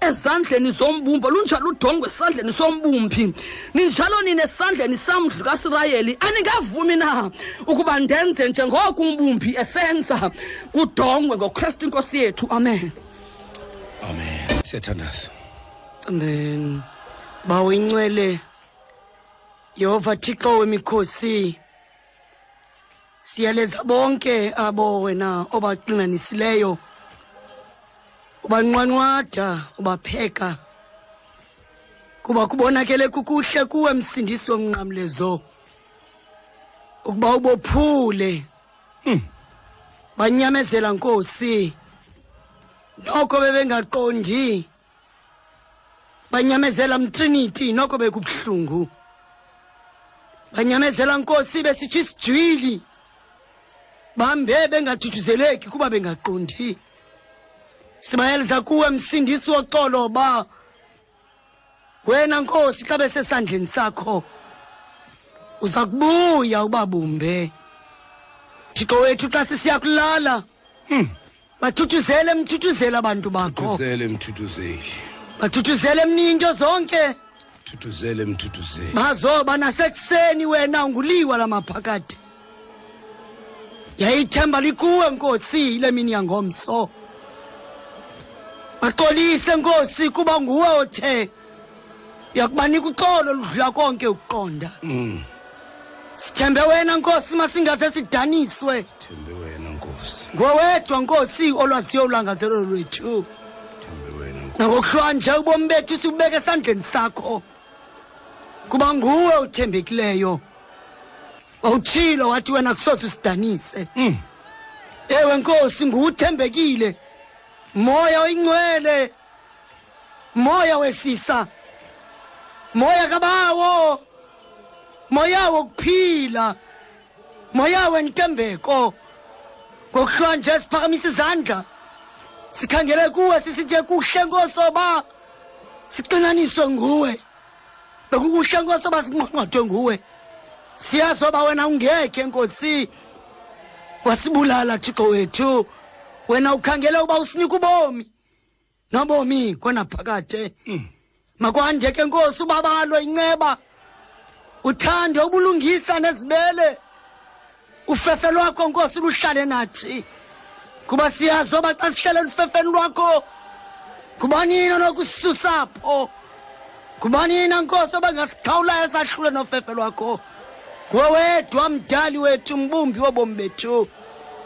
Ezandleni zombumba. Lunjalo udongwe esandleni sombumbi. Ninjalo nina esandleni samdlu kasirayeli aningavumi na ukuba ndenze njengoko umbumbi esenza kudongwe ngokristu inkosi yethu. Amen. Amen. Siyathandaza. Amen. Bawo incwele yehova thixo wemikhosi. Siyaleza bonke abo wena obaxinanisileyo. Ubanqwanqwada ubapheka. Kuba kubonakele kukuhle kuwe msindisi womnqamlezo ukuba ubophule. Banyamezela nkosi. Noko bebengaqondi. Banyamezela mtrinity noko bekubuhlungu. Banyamezela nkosi besitsho isijwili. Bambe bengathuthuzeleki kuba bengaqondi. Sibayeliza kuwe msindisi woxolo ba wena nkosi xa besesandleni sakho uza kubuya ubabumbe thixo wethu xa sisiya kulala bathuthuzele mthuthuzele abantu bakho. Thuthuzele mthuthuzeli. Bathuthuzele mninto zonke. Thuthuzele mthuthuzeli. Bazoba nasekuseni wena unguliwa lamaphakade yayithemba likuwe nkosi le mini yangomso. Baxolise nkosi kuba nguwe othe. Uyakubanika uxolo ludlula konke ukuqonda. Mm, sithembe wena nkosi masingaze sidaniswe. Thembe wena nkosi. Ngowedwa nkosi olwaziyo ulangazelelo lwethu. Nangokuhlwanje ubomi bethu sikubeka esandleni sakho. Kuba nguwe uthembekileyo. Wawutshilo wathi wena kusoze usidanise. Ewe nkosi nguwuthembekile. Moya oyingcwele. Moya wesisa moya kabawo. Moya wokuphila. Moya wentembeko ngokuhlwanje siphakamisa izandla. Sikhangele kuwe sisitye kuhle ngosoba. Siqinaniswe nguwe. Bekukuhle ngosoba sinqonqothwe nguwe. Siyazoba wena ungekhe nkosi. Wasibulala thixo wethu. Wena ukhangele uba usinika ubomi. Nobomi konaphakade makwande ke nkosi ubabalo inceba uthande ubulungisa nezibele. Ufefe lwakho nkosi luhlale nathi. Kuba siyazi oba xa sihlele lufefeni lwakho. Kubanina nokususapho kubanina nkosi obangasikhawulayo sahlule nofefe lwakho. Nguwe wedwa mdali wethu mbumbi wobomi bethu.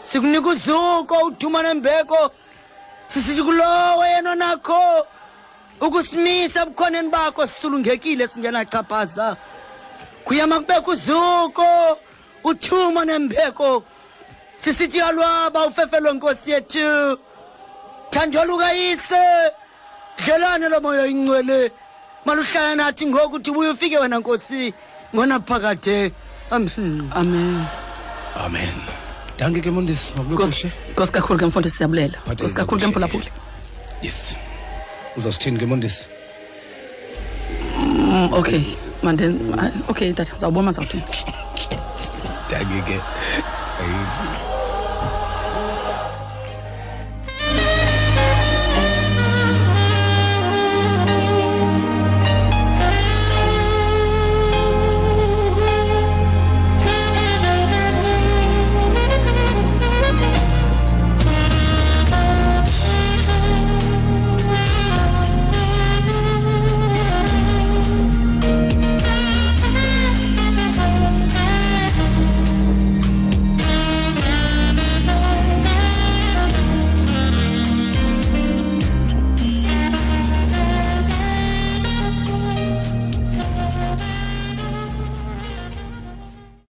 Sikunika uzuko uduma nembeko. Sisithi kulowo yena nakho ukusimisa ebukhoneni bakho sisulungekile singenachaphaza kuyama kubekho uzuko uthuma nembeko. Sisithi alwaba ufefelwe nkosi yethu. Thandolukayise dlelane lomoya ingcwele. Maluhlala nathi ngoku uthi ubuye ufike wena nkosi. Ngonaphakade amen. Amen. Amen. Danke ke mondisi. Makube kuhle. nkosi kakhulu ke mfundo siyabulela. Nkosi kakhulu ke mphulaphuli. Yes. Uzawusithini ke mondisi? Mm, okay. mande Ah, okay tata zawubona mazawuthini ndake ke